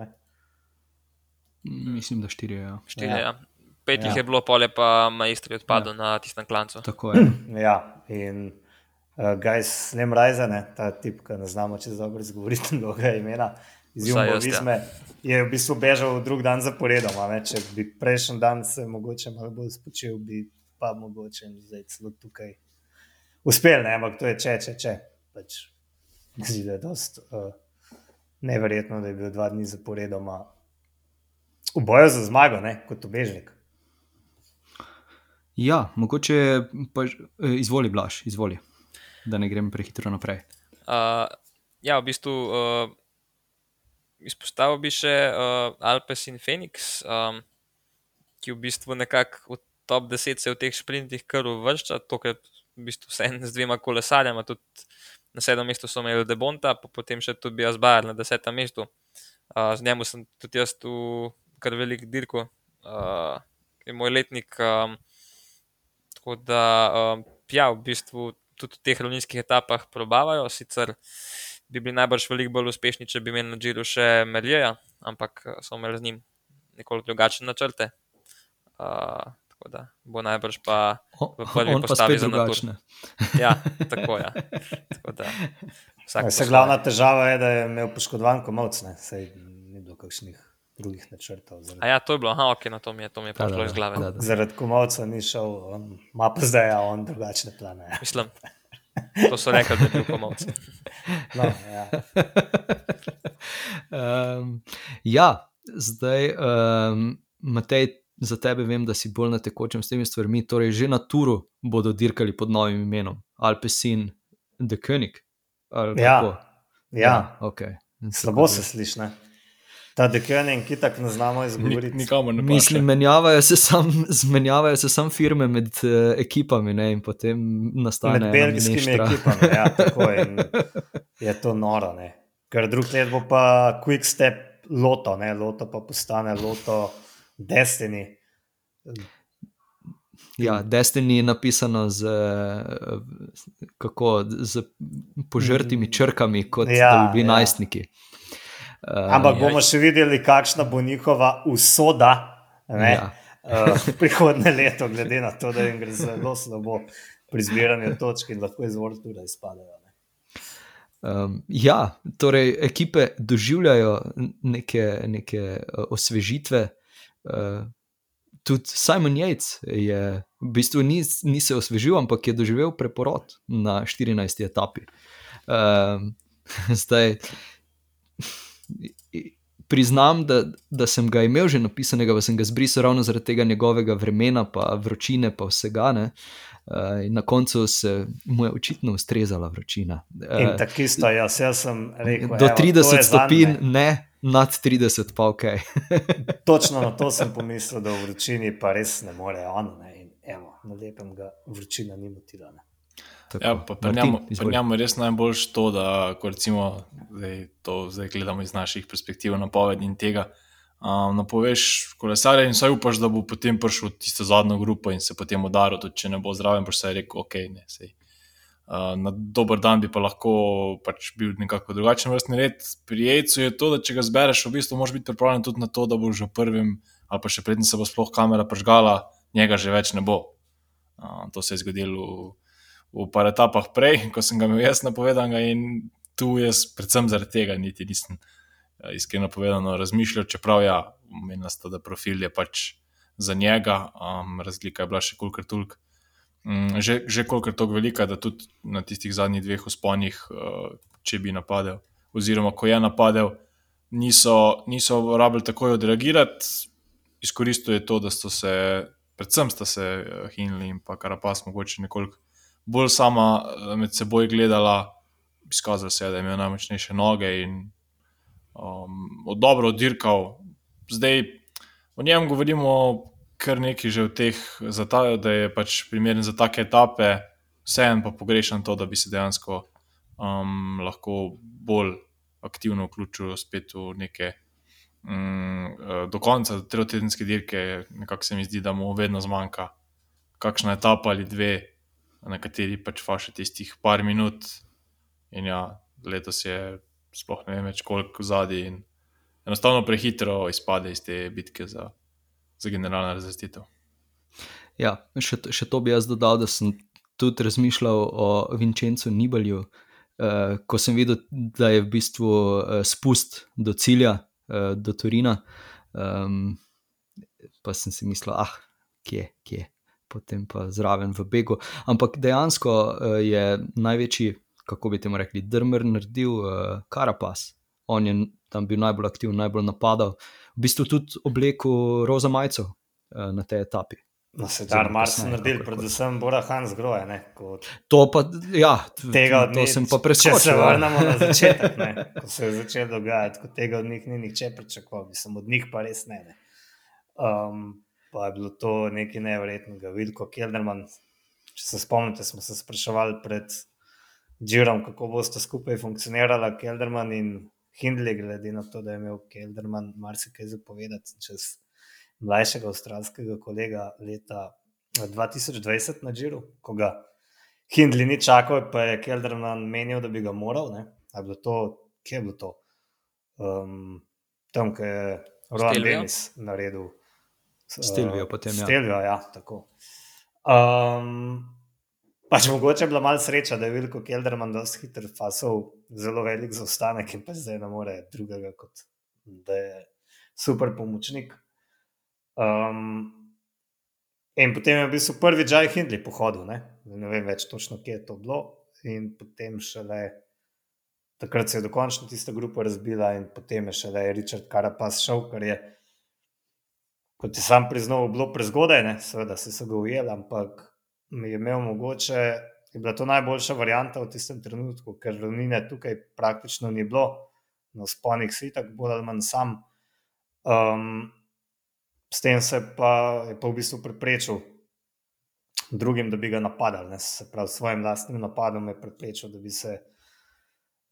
Mislim, da štiri. Ja. Štiri, ja. Ja. Pet jih ja. je bilo, pol je pa majstri odpadel ja. na tistem klancu. Tako je. ja, in uh, Gajs Lemrajzen, ta tip, ki ne znamo čez dobro izgovoriti njegovega imena. Zjumovizme, ja. je v bistvu bežal drug dan zaporedom. Če bi prejšnji dan se mogoče malo bolj spočil, bi pa mogoče zdaj celo tukaj uspel, ne? ampak to je če, če, če. Pač, zdi, da je dost uh, neverjetno, da je bil dva dni zaporedoma v boju za zmago, ne? kot obežnik. Ja, mogoče pa eh, izvoli, blaš, izvoli, da ne grem prehitro naprej. Uh, ja, v bistvu uh, izpostavil bi še uh, Alpes in Phoenix, um, ki v bistvu nekako v top 10 se v teh sprintih kar uvršča, tokrat v bistvu vse z dvema kolesarjama, tudi na sedmem mestu so imeli Debonta, pa potem še tudi Bajer na desetem mestu. Uh, z njemu sem tudi jaz tu kar velik dirko, uh, je moj letnik. Um, tako da, um, ja, v bistvu tudi v teh ravninskih etapah probavajo, sicer bi bili najbrž veliko bolj uspešni, če bi imeli na Džiru še Merjeja, ampak so imeli z njim nekoliko drugačne načrte. Uh, tako da bo najbrž pa v prvi postavi za drugačne. Ja, tako je. Ja. Se glavna težava je, da je imel poškodovan komovc, ne ni bilo kakšnih drugih načrtov. Zaradi... A ja, to je bilo, aha, ok, na to mi je, to mi je prišlo iz glave. Da, da. Zaradi komovca ni šel, ima pa zdaj ja, on drugačne plane. Ja. Mislim. To so rekli, da je bil pomoč. No, ja. um, ja, zdaj, um, Matej, za tebe vem, da si bolj na tekočem s temi stvarmi. Torej, že na turu bodo dirkali pod novim imenom Alpecin, The König. Ja, ja. ja. Okay. slabo se sliši. Ta dekening, ki tako ne znamo izgovoriti. Nikamor ne Mislim, menjavajo se sam, zmenjavajo se sam firme med uh, ekipami ne, in potem nastane. Med belgijskimi ekipami, ja, tako je. Je to noro, ne. Ker drug let bo pa quick step loto, ne, loto pa postane loto Destiny. Ja, Destiny je napisano z, kako, z požrtimi črkami, kot ja, da bi bili ja. najstniki. Uh, Ampak bomo še videli, kakšna bo njihova usoda ja. uh, prihodne leto, glede na to, da jim gre zelo slabo pri zbiranju točk in lahko izvor tudi izpadejo. Um, ja, torej ekipe doživljajo neke, neke uh, osvežitve. Uh, tudi Simon Yates je v bistvu ni, ni se osvežil, ampak je doživel preporod na 14. etapi. Uh, zdaj, priznam, da, da sem ga imel že napisanega, pa sem ga zbrisal ravno zaradi tega njegovega vremena, pa vročine, pa vsega. Ne? Uh, na koncu se mu je očitno ustrezala vročina. Uh, tako isto, jaz, jaz sem rekel: do 30 stopinj, ne, nad 30, pa ok. Točno na to sem pomislil, da v vročini pa res ne more ono. Ne? In evo, na lepem ga vročina ni motila. Ne? Tako, ja, pa pri njemu je res najbolj to, da recimo, zdaj, to zdaj gledamo iz naših perspektiv, napovedi in tega. Um, napoveš kolesarje in vsaj upaš, da bo potem prišel tisto zadnjo grupo in se potem udaril, tudi če ne bo zraven, pa se je rekel, ok, ne, sej. Uh, na dober dan bi pa lahko pač bil nekako drugačen vrstni red. Pri Jejcu je to, da če ga zbereš, v bistvu moraš biti pripravljen tudi na to, da boš že prvim, ali pa še predtem se bo sploh kamera prežgala, njega že več ne bo. Uh, to se je zgodilo v v par etapah prej, ko sem ga imel jaz napovedan. In tu jaz, predvsem zaradi tega, niti nisem ja, iskreno povedano razmišljal, čeprav ja, omenjam, da profil je pač za njega, um, razlika je bila še kolikor toliko. Um, že že kolikor toliko velika, da tudi na tistih zadnjih dveh usponih, uh, če bi napadel, oziroma ko je napadel, niso, niso rabili takoj odreagirati. Izkoristil je to, da so se, predvsem sta se uh, Hinli in pa Karapas, mogoče nekoliko bolj sama eh, med seboj gledala, izkazala se je, da je imel najmočnejše noge in um, dobro oddirkal. Zdaj o njem govorimo kar nekaj že v teh, ta, da je pač primeren za take etape, vseeno pa pogrešam to, da bi se dejansko um, lahko bolj aktivno vključil spet v neke. Um, do konca tedenske dirke, nekako se mi zdi, da mu vedno zmanjka kakšna etapa ali dve, na kateri pač faše tistih par minut. In ja, letos je sploh ne vem več, koliko zadnji in enostavno prehitro izpade iz te bitke za, za generalno razvrstitev. Ja, še, še to bi jaz dodal, da sem tudi razmišljal o Vincencu Nibalju, eh, ko sem videl, da je v bistvu eh, spust do cilja, eh, do Turina. Um, pa sem si mislil, ah, kje, kje, potem pa zraven v begu. Ampak dejansko uh, je največji, kako bi temu rekli, drmer naredil uh, Karapas. On je tam bil najbolj aktiven, najbolj napadal, v bistvu tudi oblekel roza majico uh, na tej etapi. No, se da, mar so naredili, predvsem Bora Hans groje. Ne, kot... To pa, ja, tega to ni, sem pa preskočil. Če se vrnemo na začetek, ne, ko se je začelo dogajati, ko tega od njih ni nihče pričakoval, mislim, od njih pa res ne. ne. Um, pa je bilo to nekaj nevrjetnega. Vilko Kelderman, če se spomnite, smo se spraševali pred Džirom, kako boste skupaj funkcionirali, Kelderman in Hindley, glede na to, da je imel Kelderman marsikaj zapovedati čez mlajšega avstralskega kolega leta 2020 na Džiru, ko ga Hindley ni čakal, pa je Kelderman menil, da bi ga moral. Je bilo to, kje je bilo to? Um, tam, ki je Roland Dennis naredil. Stilvijo potem, ja. Stilvijo, ja, tako. Um, pač mogoče je bila malo sreča, da je Vilko Kelderman dosti hiter fasal zelo velik zaostanek in pa zdaj ne more drugega kot da je super pomočnik. Um, in potem je bil prvi Džaj Hindley pohodil, ne? ne vem več točno, kje je to bilo. In potem šele takrat se je dokončno tista grupa razbila, in potem je šele Richard Karapas šel, kar je, kot je sam priznal, bilo prezgodaj, ne? seveda se so ga ujeli, ampak mi je imel mogoče, je bila to najboljša varianta v tistem trenutku, ker ravnine tukaj praktično ni bilo, na sponih si tako bolj ali manj sam. Um, s tem se pa je pa v bistvu preprečil drugim, da bi ga napadali. Ne? Se pravi, s svojim lastnim napadom je preprečil, da bi se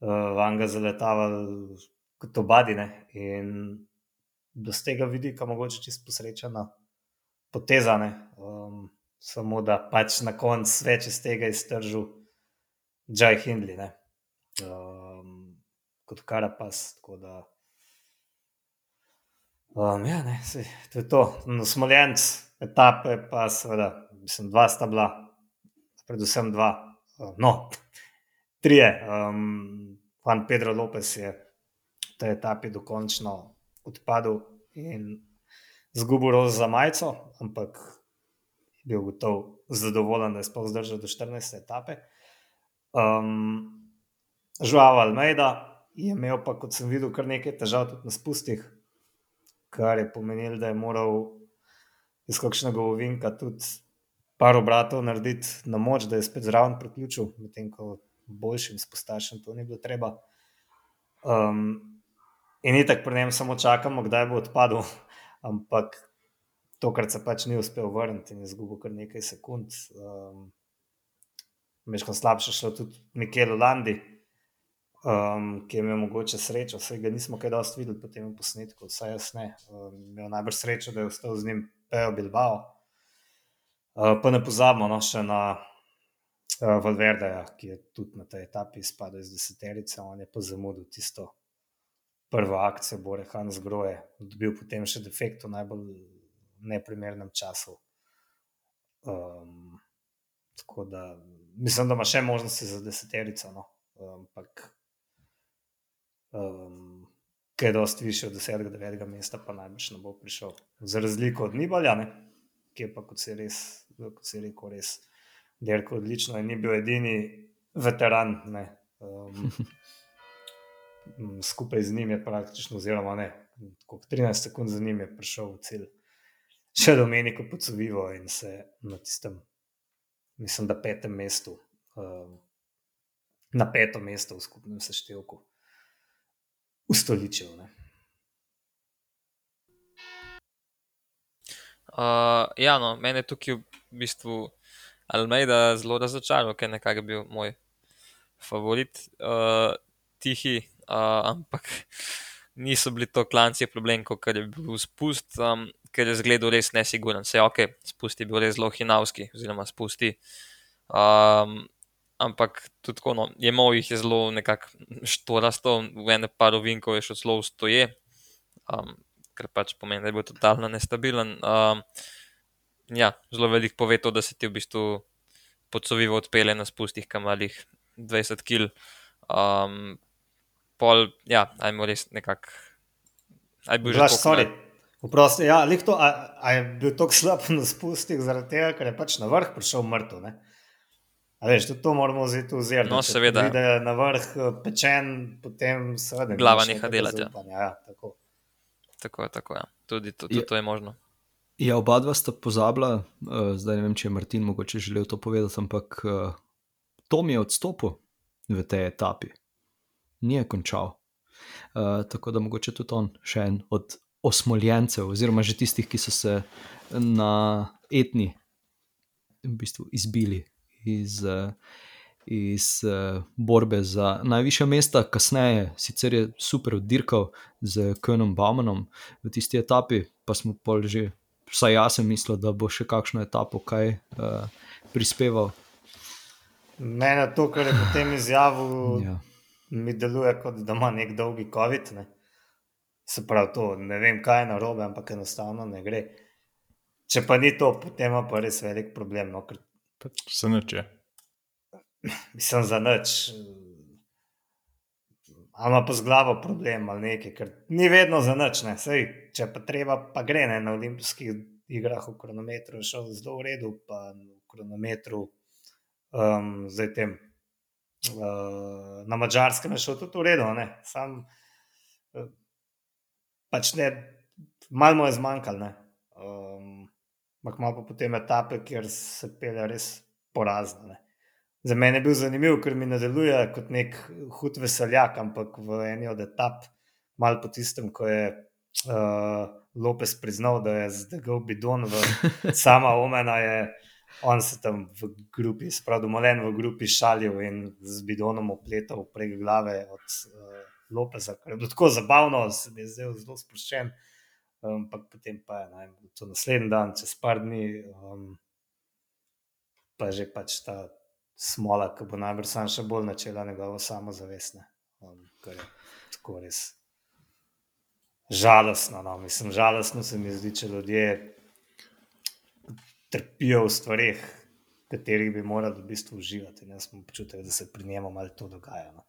uh, van ga zaletavali kot obadine. In z tega vidika mogoče čisto posrečena potezane. Um, samo da pač na koncu več iz tega iztržil Džaj Hindley. Um, kot karapas. Tako da Um, ja, ne, sej, to je to. No, Smoljenc, etape, pa seveda, mislim, dva sta bila, predvsem dva, no, trije. Um, Juan Pedro Lopez je v tej etapi dokončno odpadel in zgubil roz za majico, ampak je bil gotov zadovoljen, da je sploh zdržal do 14. etape. Um, Žuava Almeida je imel pa, kot sem videl, kar nekaj težav tudi na spustih kar je pomenilo, da je moral iz kakšnega ovinka tudi par obratov narediti na moč, da je spet zraven priključil, medtem ko boljšim spostašem to ni bilo treba. Um, in ni tako pri njem samo čakamo, kdaj bo odpadel, ampak tokrat se pač ni uspel vrniti in je izgubil kar nekaj sekund. Um, Meško slabše šlo tudi Mikel Landi, um, ki je imel mogoče srečo, vse ga nismo kaj dosti videli po tem posnetku, vsaj jaz ne. Um, imel najbrž srečo, da je ostal z njim Pejo Bilbao. Uh, pa ne pozabimo no, še na uh, Valverdeja, ki je tudi na tej etapi izpadel iz deseterice, on je pa zamudil tisto prvo akcijo, Bore Hans Groje, dobil potem še defekt v najbolj neprimernem času. Um, tako da mislim, da ima še možnosti za deseterico, no. ampak um, ki je dosti više od 10. 9. mesta, pa najbrž ne bo prišel. Za razliko od Nibalja, ne? ki je pa, kot je res, kot je rekel, res delko odlično in ni bil edini veteran. Um, skupaj z njim je praktično, oziroma ne, kot 13 sekund za njim je prišel v cilj. Še Domeniko Pocovivo in se na tistem, mislim, da petem mestu, um, na petem mestu v skupnem seštevku ustoličil. Uh, ja, no, mene je tukaj v bistvu Almeida zelo razočaral, ker nekako je bil moj favorit, uh, tihi, uh, ampak niso bili to klanci problem, kot je bil spust, um, ker je zgledal res nesiguren. Se je ok, spust je bil res zelo hinavski, oziroma spusti. Um, ampak tudi tako, no, je imel jih je zelo nekako štorasto, v ene par ovinkov je šel zelo stoje, um, kar pač pomeni, da je bil totalno nestabilen. Um, ja, zelo velik pove to, da se ti v bistvu podsovivo odpele na spustih kamalih 20 kg. Um, pol, ja, ajmo res nekako. Aj bil že tako. Vprosti, ja, to, a, a je bil tako slab na spustih, zaradi tega, ker je pač na vrh prišel mrtev. Veš, tudi to moramo vzeti v zir. No, seveda. Da je na vrh eh, pečen, potem seveda. Glava neha delati. Ja. Ja, tako. Tako, tako, ja. tudi, tudi, tudi to je možno. Ja, oba dva sta pozabila, uh, zdaj ne vem, če je Martin mogoče želel to povedati, ampak uh, Tom je odstopil v tej etapi, ni je končal. Uh, tako da mogoče tudi on, še en od osmoljencev, oziroma že tistih, ki so se na etni v bistvu izbili iz, uh, iz uh, borbe za najvišja mesta, kasneje sicer je super oddirkal z Kojnom Baumanom v tisti etapi, pa smo pol že, vsaj jaz sem mislil, da bo še kakšno etapo kaj uh, prispeval. Mene to, kar je potem izjavil, ja. Mi deluje kot da ima nek dolgi COVID. Ne? Se pravi, to ne vem, kaj je narobe, ampak enostavno ne gre. Če pa ni to, potem ima pa res velik problem. No, ker... Se neče mislim, za nič. Ali pa z glavo problem ali nekaj, ker ni vedno za nič. Sej, če pa treba, pa gre ne, na olimpijskih igrah v kronometru, šel zelo v redu, pa v kronometru um, zdaj tem. Uh, na mačarskem je šel tudi v redu, sam uh, pač ne, malo mu je zmanjkalo. Um, ampak malo pa potem etape, kjer se pele res porazne. Za mene je bil zanimiv, ker mi ne deluje kot nek hud veseljak, ampak v eni od etap, malo po tistem, ko je uh, Lopes priznal, da je zdaj bidon v sama omena, je on se tam v grupi, sprav domolen v grupi šalil in z bidonom opletal prek glave od uh, Lopesa, kar je bilo tako zabavno, se mi je zdaj zelo sproščen. Ampak potem pa je ne, to naslednji dan, čez par dni, um, pa že pač ta smola, ki bo najbrž sam še bolj načela njegovo samozavest. To je tako res žalostno. No. Mislim, žalostno se mi zdi, če ljudje trpijo v stvarih, katerih bi morali v bistvu uživati. Jaz sem občutek, da se pri njemu malo to dogaja. No.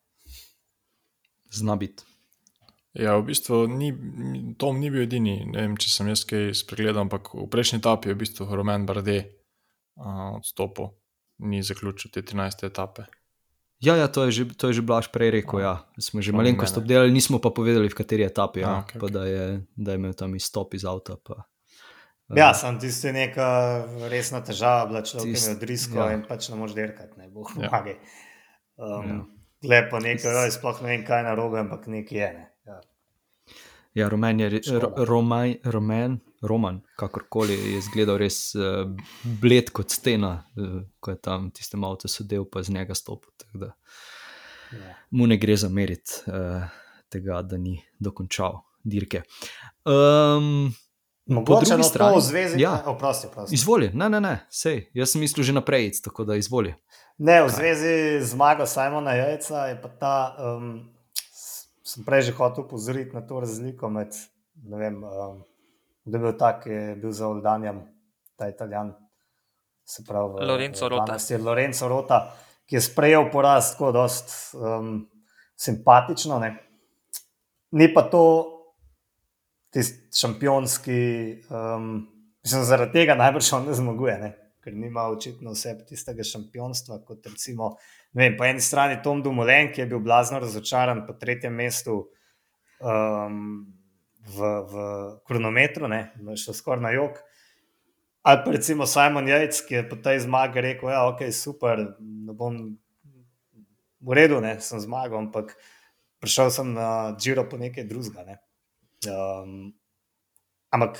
Zna biti. Ja, v bistvu ni, Tom ni bil edini. Ne vem, če sem jaz kaj spregledal, ampak v prejšnji etapi je v bistvu Roman Barde uh, odstopil ni zaključil te 13. etape. Ja, ja to, je že, to je že Blaž prej rekel. Ja. Smo že malenkost obdelali, nismo pa povedali, v kateri etapi. Ja. Okay, okay. Da, je, da je imel tam izstop iz avta. Pa, ja, sem tisti neka resna težava, da človek tist, je odrisko ja. in pač ne moreš dirkati, ne bo pomagaj. Ja. Um, ja. Lepo nekaj, sploh ne vem, kaj je na robe, ampak nekaj je. Ne. Ja. Ja, Roman je ro, Roman, Roman, Roman, kakorkoli je izgledal res uh, bled kot stena, uh, ko je tam tistem avtu sedel, pa z njega stopil. Da, ja. Mu ne gre za meriti uh, tega, da ni dokončal dirke. Um, Mogoče na strani zvezi, ja. ne, oprosti, oprosti. Izvoli, ne, ne, ne, sej, jaz sem mislil že naprej, tako da izvoli. Ne, v Kaj? zvezi z zmago Simona Jajca je pa ta. Um, sem prej že hotel upozoriti na to razliko med, ne vem, um, kdo je bil tak, ki je bil za Oldanjem, ta italijan, se pravi, Lorenzo Rota. Lorenzo Rota, ki je sprejel poraz tako dost um, simpatično. Ne? Ni pa to tisti šampionski, um, mislim, zaradi tega najbrž on ne zmaguje. Ne? ker nima očitno vse tistega šampionstva. Kot recimo, vem, po eni strani Tom Dumoulin, ki je bil blazno razočaran po tretjem mestu um, v, v kronometru, ne, šel skoraj na jog. Ali pa recimo Simon Jajc, ki je po tej zmagi rekel: ja, ok, super, da bom v redu, ne, sem zmagal, ampak prišel sem na Džiro po nekaj drugega. Ne. Um, ampak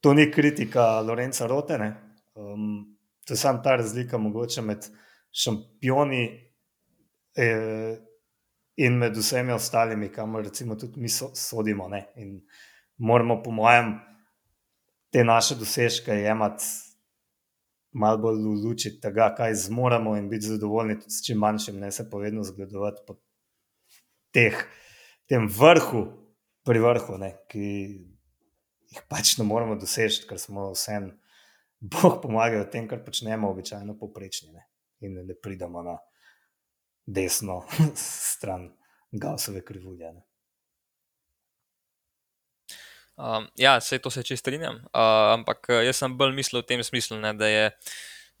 to ni kritika Lorenza Rotene, Um, to je samo ta razlika mogoče med šampioni eh, in med vsemi ostalimi, kamor recimo tudi mi so, sodimo. Ne? In moramo, po mojem, te naše dosežke jemati malo bolj v luči tega, kaj zmoremo in biti zadovoljni tudi s čim manjšim, ne se povedno zgledovati po teh, tem vrhu, pri vrhu, ne? ki jih pač ne moremo doseči, ker smo vseeno. Bog pomaga v tem, kar počnemo, običajno poprečni, ne? in da pridemo na desno stran Gausove krivulje. Um, ja, vse to se če strinjam. Uh, ampak eh, jaz sem bolj mislil v tem smislu, ne, da je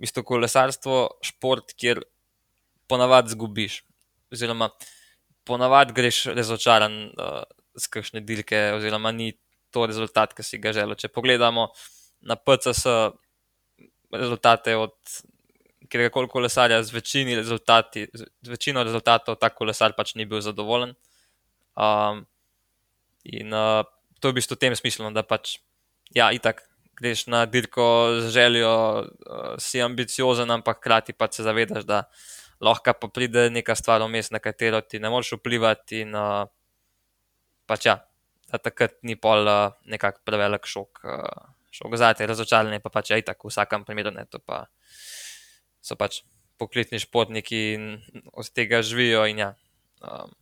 isto kolesarstvo šport, kjer ponavadi zgubiš. Oziroma, ponavadi greš razočaran uh, z kakšne dirke, oziroma ni to rezultat, ki si ga želel. Če pogledamo na PCS rezultate od kjerkoli kolesarja, z, rezultati, z večino rezultatov ta kolesar pač ni bil zadovoljen. Um, in uh, to je v bistvu v tem smislu, da pač, ja, itak, greš na dirko z željo, uh, si ambiciozen, ampak hkrati pa se zavedaš, da lahko pa pride neka stvar vmes, na katero ti ne moreš vplivati. In uh, pač ja, da takrat ni pol uh, nekako prevelik šok. Uh, Šok za te razočaranje, pa pač je tako, v vsakem primeru ne. Pa so pač poklicni športniki in od tega živijo. In ja, um,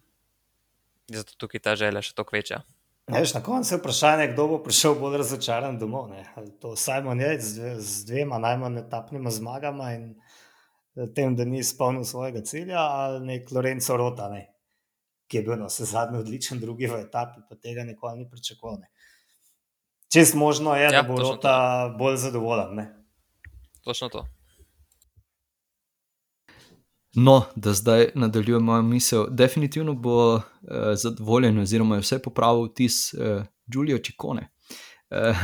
zato tukaj ta želja še toliko večja. Veš, na koncu je vprašanje, kdo bo prišel bolj razočaran domov. Ne? To Simon je z, z dvema najmanj etapnima zmagama in eh, tem, da ni izpolnil svojega cilja, ali nek Lorenzo Rota, ne? Ki je bil na vse zadnje odličen, drugi v etapi, pa tega nikoli ni pričakoval. Čest možno je, ja, da bo Rota to. bolj zadovoljen. Ne? Točno to. No, da zdaj nadaljujem mojo misel. Definitivno bo uh, zadovoljen, oziroma je vse popravil tis uh, Giulio Čikone. Uh,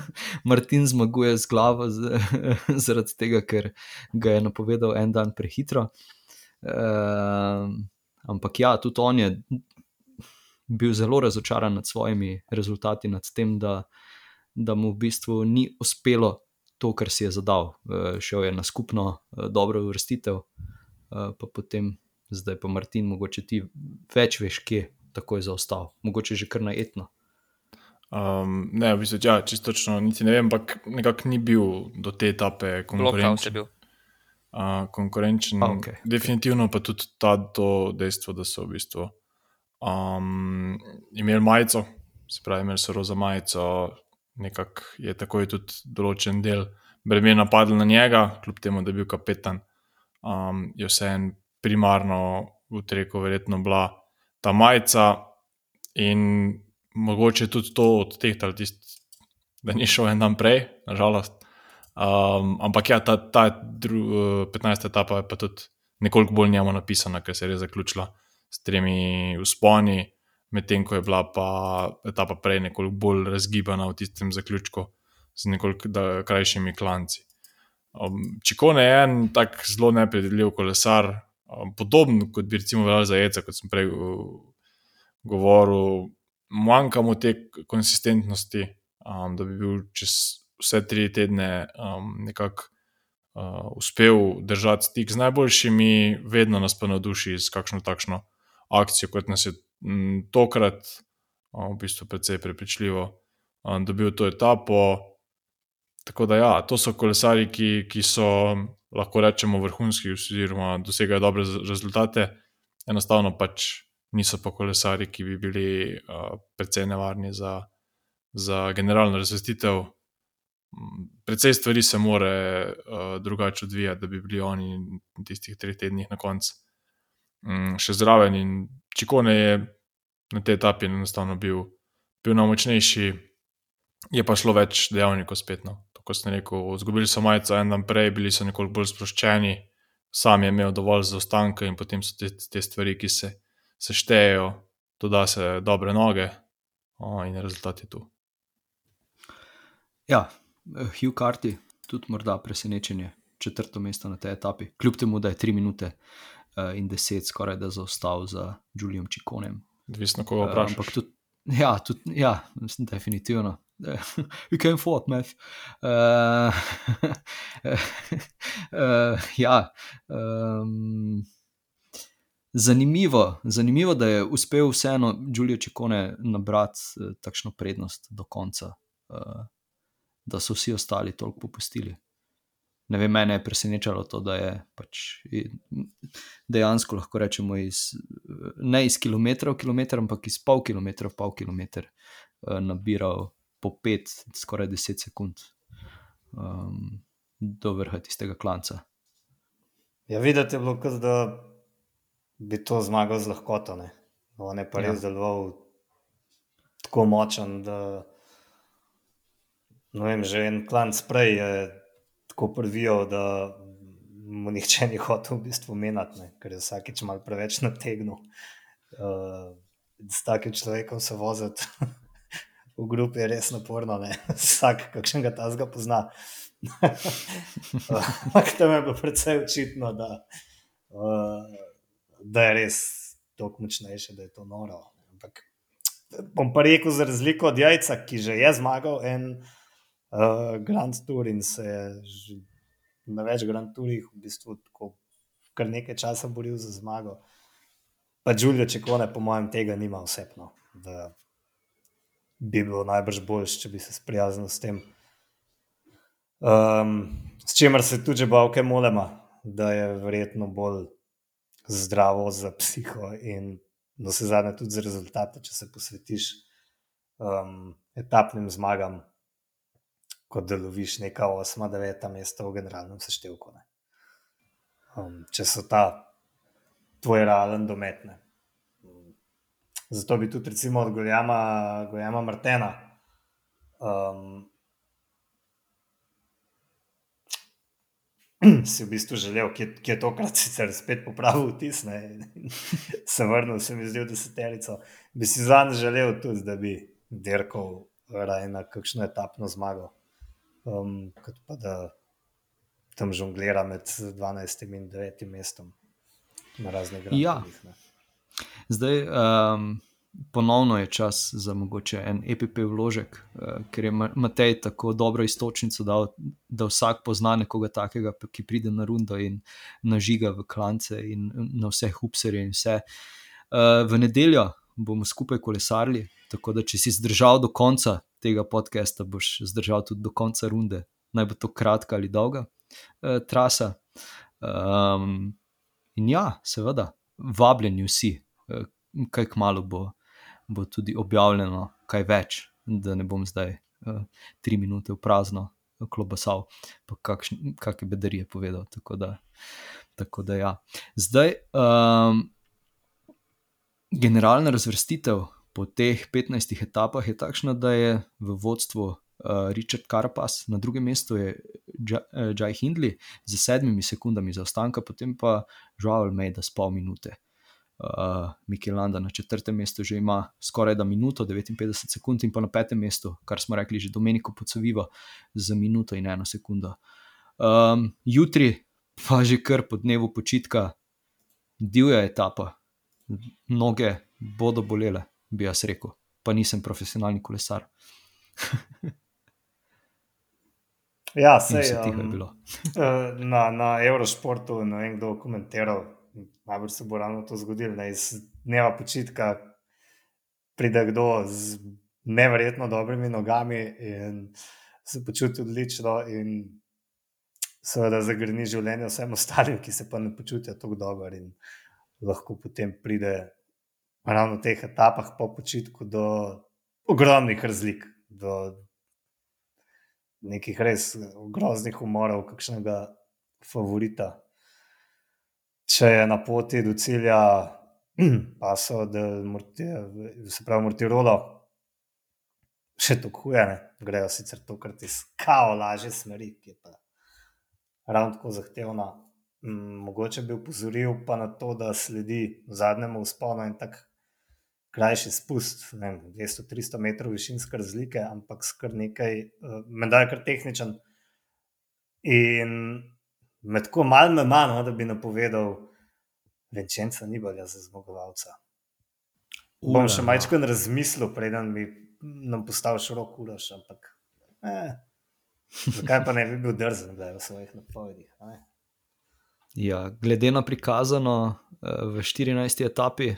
Martin zmaguje z glavo z, zaradi tega, ker ga je napovedal en dan prehitro. Uh, ampak ja, tudi on je bil zelo razočaran nad svojimi rezultati, nad tem, da, da mu v bistvu ni uspelo to, kar si je zadal. Uh, šel je na skupno uh, dobro uvrstitev. Eh, pa potem, zdaj pa Martin, mogoče ti več veš, kje tako je zaostal, mogoče že kar na etno. Um, ne, v bistvu, ja, čisto točno, niti ne vem, ampak nekako ni bil do te etape konkurenčen. Uh, konkurenčen, A, okay, definitivno okay. pa tudi ta to dejstvo, da so v bistvu um, imeli majico, se pravi, imeli so roza majico, nekako je tako je tudi določen del bremena padel na njega, kljub temu, da je bil kapetan um, je vseeno primarno v treku, verjetno bila ta majica in mogoče tudi to od teh, da ni šel en dan prej, nažalost. Um, ampak ja, ta, ta dru, 15. etapa je pa tudi nekoliko bolj njemu napisana, ker se je res zaključila s tremi usponi, medtem ko je bila pa etapa prej nekoliko bolj razgibana v tistem zaključku z nekoliko krajšimi klanci. Um, Čikone je en tak zelo nepredvidljiv kolesar, um, podoben kot bi recimo veljal za Eca, kot sem prej uh, govoril. Manjka mu te konsistentnosti, um, da bi bil čez vse tri tedne um, nekako uh, uspel držati stik z najboljšimi, vedno nas pa navduši z kakšno takšno akcijo, kot nas je m, tokrat, um, v bistvu precej prepričljivo, um, dobil to etapo. Tako da, ja, to so kolesari, ki, ki so lahko rečemo vrhunski, oziroma dosegajo dobre rezultate, enostavno pač niso pa kolesari, ki bi bili uh, precej nevarni za, za generalno razvestitev. Predvsej stvari se more uh, drugače odvijati, da bi bili oni v tistih treh tednih na koncu um, še zraven. In Čikone je na tej etapi enostavno bil, bil najmočnejši, je pa šlo več dejavnikov spet. No kot sem rekel, izgubili so majico en dan prej, bili so nekoliko bolj sproščeni, sam je imel dovolj zaostanka in potem so te, te stvari, ki se seštejejo, doda se dobre noge o, in rezultat je tu. Ja, Hugh Carty, tudi morda presenečenje, četrto mesto na tej etapi, kljub temu, da je tri minute uh, in deset skoraj da zaostal za Julijem Čikonem. Odvisno, koga vprašaš. Uh, ampak tudi, ja, tudi, ja, definitivno. Vi kan få et med. Uh, uh, ja. Um, zanimivo, zanimivo, da je uspel vseeno Giulio Čekone nabrati uh, takšno prednost do konca, uh, da so vsi ostali toliko popustili. Ne vem, mene je presenečalo to, da je pač dejansko lahko rečemo iz, ne iz kilometra v kilometr, ampak iz pol kilometra v pol kilometr uh, nabiral po pet, skoraj deset sekund um, do vrha tistega klanca. Ja, videti je bilo, kot da bi to zmagal z lahkoto. Ne? On je pa res ja. deloval tako močen, da vem, že en klanc prej je tako prvijo, da mu nihče ni hotel v bistvu menati, ker je vsakeč malo preveč nategnil. Uh, s takim človekom se voziti v grupi je res naporno, ne? vsak, kakšen ga ta zga pozna. Ampak tam je bilo predvsej očitno, da, uh, da je res toliko močnejše, da je to noro. Ampak bom pa rekel, za razliko od jajca, ki že je zmagal en uh, Grand Tour in se je na več Grand Tourih v bistvu tako kar nekaj časa boril za zmago. Pa Giulio Čekone, po mojem, tega nima osebno. Da bi bilo najbrž boljše, če bi se sprijaznil s tem. Um, s čimer se tudi bavke molema, da je verjetno bolj zdravo za psiho in na vse zadnje tudi za rezultate, če se posvetiš um, etapnim zmagam, kot da loviš neka osma, deveta mesta v generalnem seštevku. Um, če so ta tvoj realen dometne. Zato bi tudi, recimo, od Gojama, Gojama Martena. Um, si v bistvu želel, ki, ki je tokrat sicer spet popravil vtis, se vrnil, se mi zdi, v deseterico. Bi si zanj želel tudi, da bi dirkal raje na kakšno etapno zmago, um, kot pa da tam žonglira med 12 in 9 mestom na razne grede. Ja. Zdaj, um, ponovno je čas za mogoče en EPP vložek, uh, ker je Matej tako dobro istočnico dal, da vsak pozna nekoga takega, ki pride na rundo in nažiga v klance in na vse hupserje in vse. Uh, v nedeljo bomo skupaj kolesarili, tako da če si zdržal do konca tega podcasta, boš zdržal tudi do konca runde. Naj bo to kratka ali dolga uh, trasa. Um, in ja, seveda, vabljeni vsi, uh, kaj kmalo bo bo tudi objavljeno kaj več, da ne bom zdaj uh, tri minute v prazno klobasal, pa kakšne bedarije povedal. Tako da, tako da ja. Zdaj, um, generalna razvrstitev po teh 15 etapah je takšna, da je v vodstvu. Uh, Richard Carpas, na drugem mestu je Jai Hindley z sedmimi sekundami zaostanka, potem pa Žual Almeida s pol minute uh, Mikel Landa na četrtem mestu že ima skoraj da minuto, 59 sekund, in pa na petem mestu, kar smo rekli, že Domenico Pocoviva za minuto in eno sekundo. Um, jutri pa že kar po dnevu počitka, divja etapa, noge bodo bolele, bi jaz rekel, pa nisem profesionalni kolesar. Ja, se je um, na, na Eurosportu, ne vem, kdo je komentiral, najbolj se bo ravno to zgodilo. Ne, iz dneva počitka pride kdo z nevrjetno dobrimi nogami in se počuti odlično, in seveda zagrni življenje vsem ostalim, ki se pa ne počutijo tako dobro. In lahko potem pride ravno v teh etapah po počitku do ogromnih razlik. Do Nekih res groznih umorov, kakšnega favorita, če je na poti do cilja, pa so, da se pravi, mortirolo, še tako huje, ne? grejo sicer tokrat iz kao lažje smeri, ki je pa ravno tako zahtevna. Mogoče bi upozoril pa na to, da sledi zadnjemu usponu in tako krajši spust, 200-300 metrov višinske razlike, ampak skr nekaj, uh, menda je kar tehničen. In me tako malo me manj, no, da bi napovedal, Venčenca ni bolja za zmagovalca. Bom še majčko razmislil, preden bi nam postavil širok uraš, ampak eh, zakaj pa ne bi bil drzen, da je v svojih napovedih. Ne? Ja, glede na prikazano eh, v 14. etapi.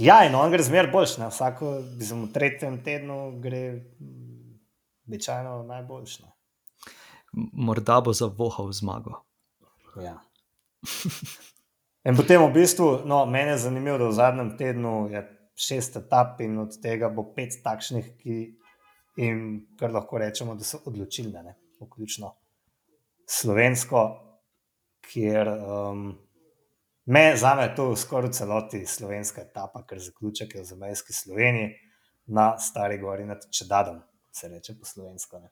Ja, in on gre zmer boljš, ne? vsako, v tretjem tednu gre običajno najboljš. Ne? morda bo zavohal zmago. Ja. In potem v bistvu, no, meni je zanimivo, da v zadnjem tednu je šest etap in od tega bo pet takšnih, ki jim kar lahko rečemo, da so odločilne, ne? vključno slovensko, kjer um, me, za me je to skoraj celoti slovenska etapa, ker zaključek je v zamejski Sloveniji na Stari Gori, na Čedadom, se reče po slovensko. Uh,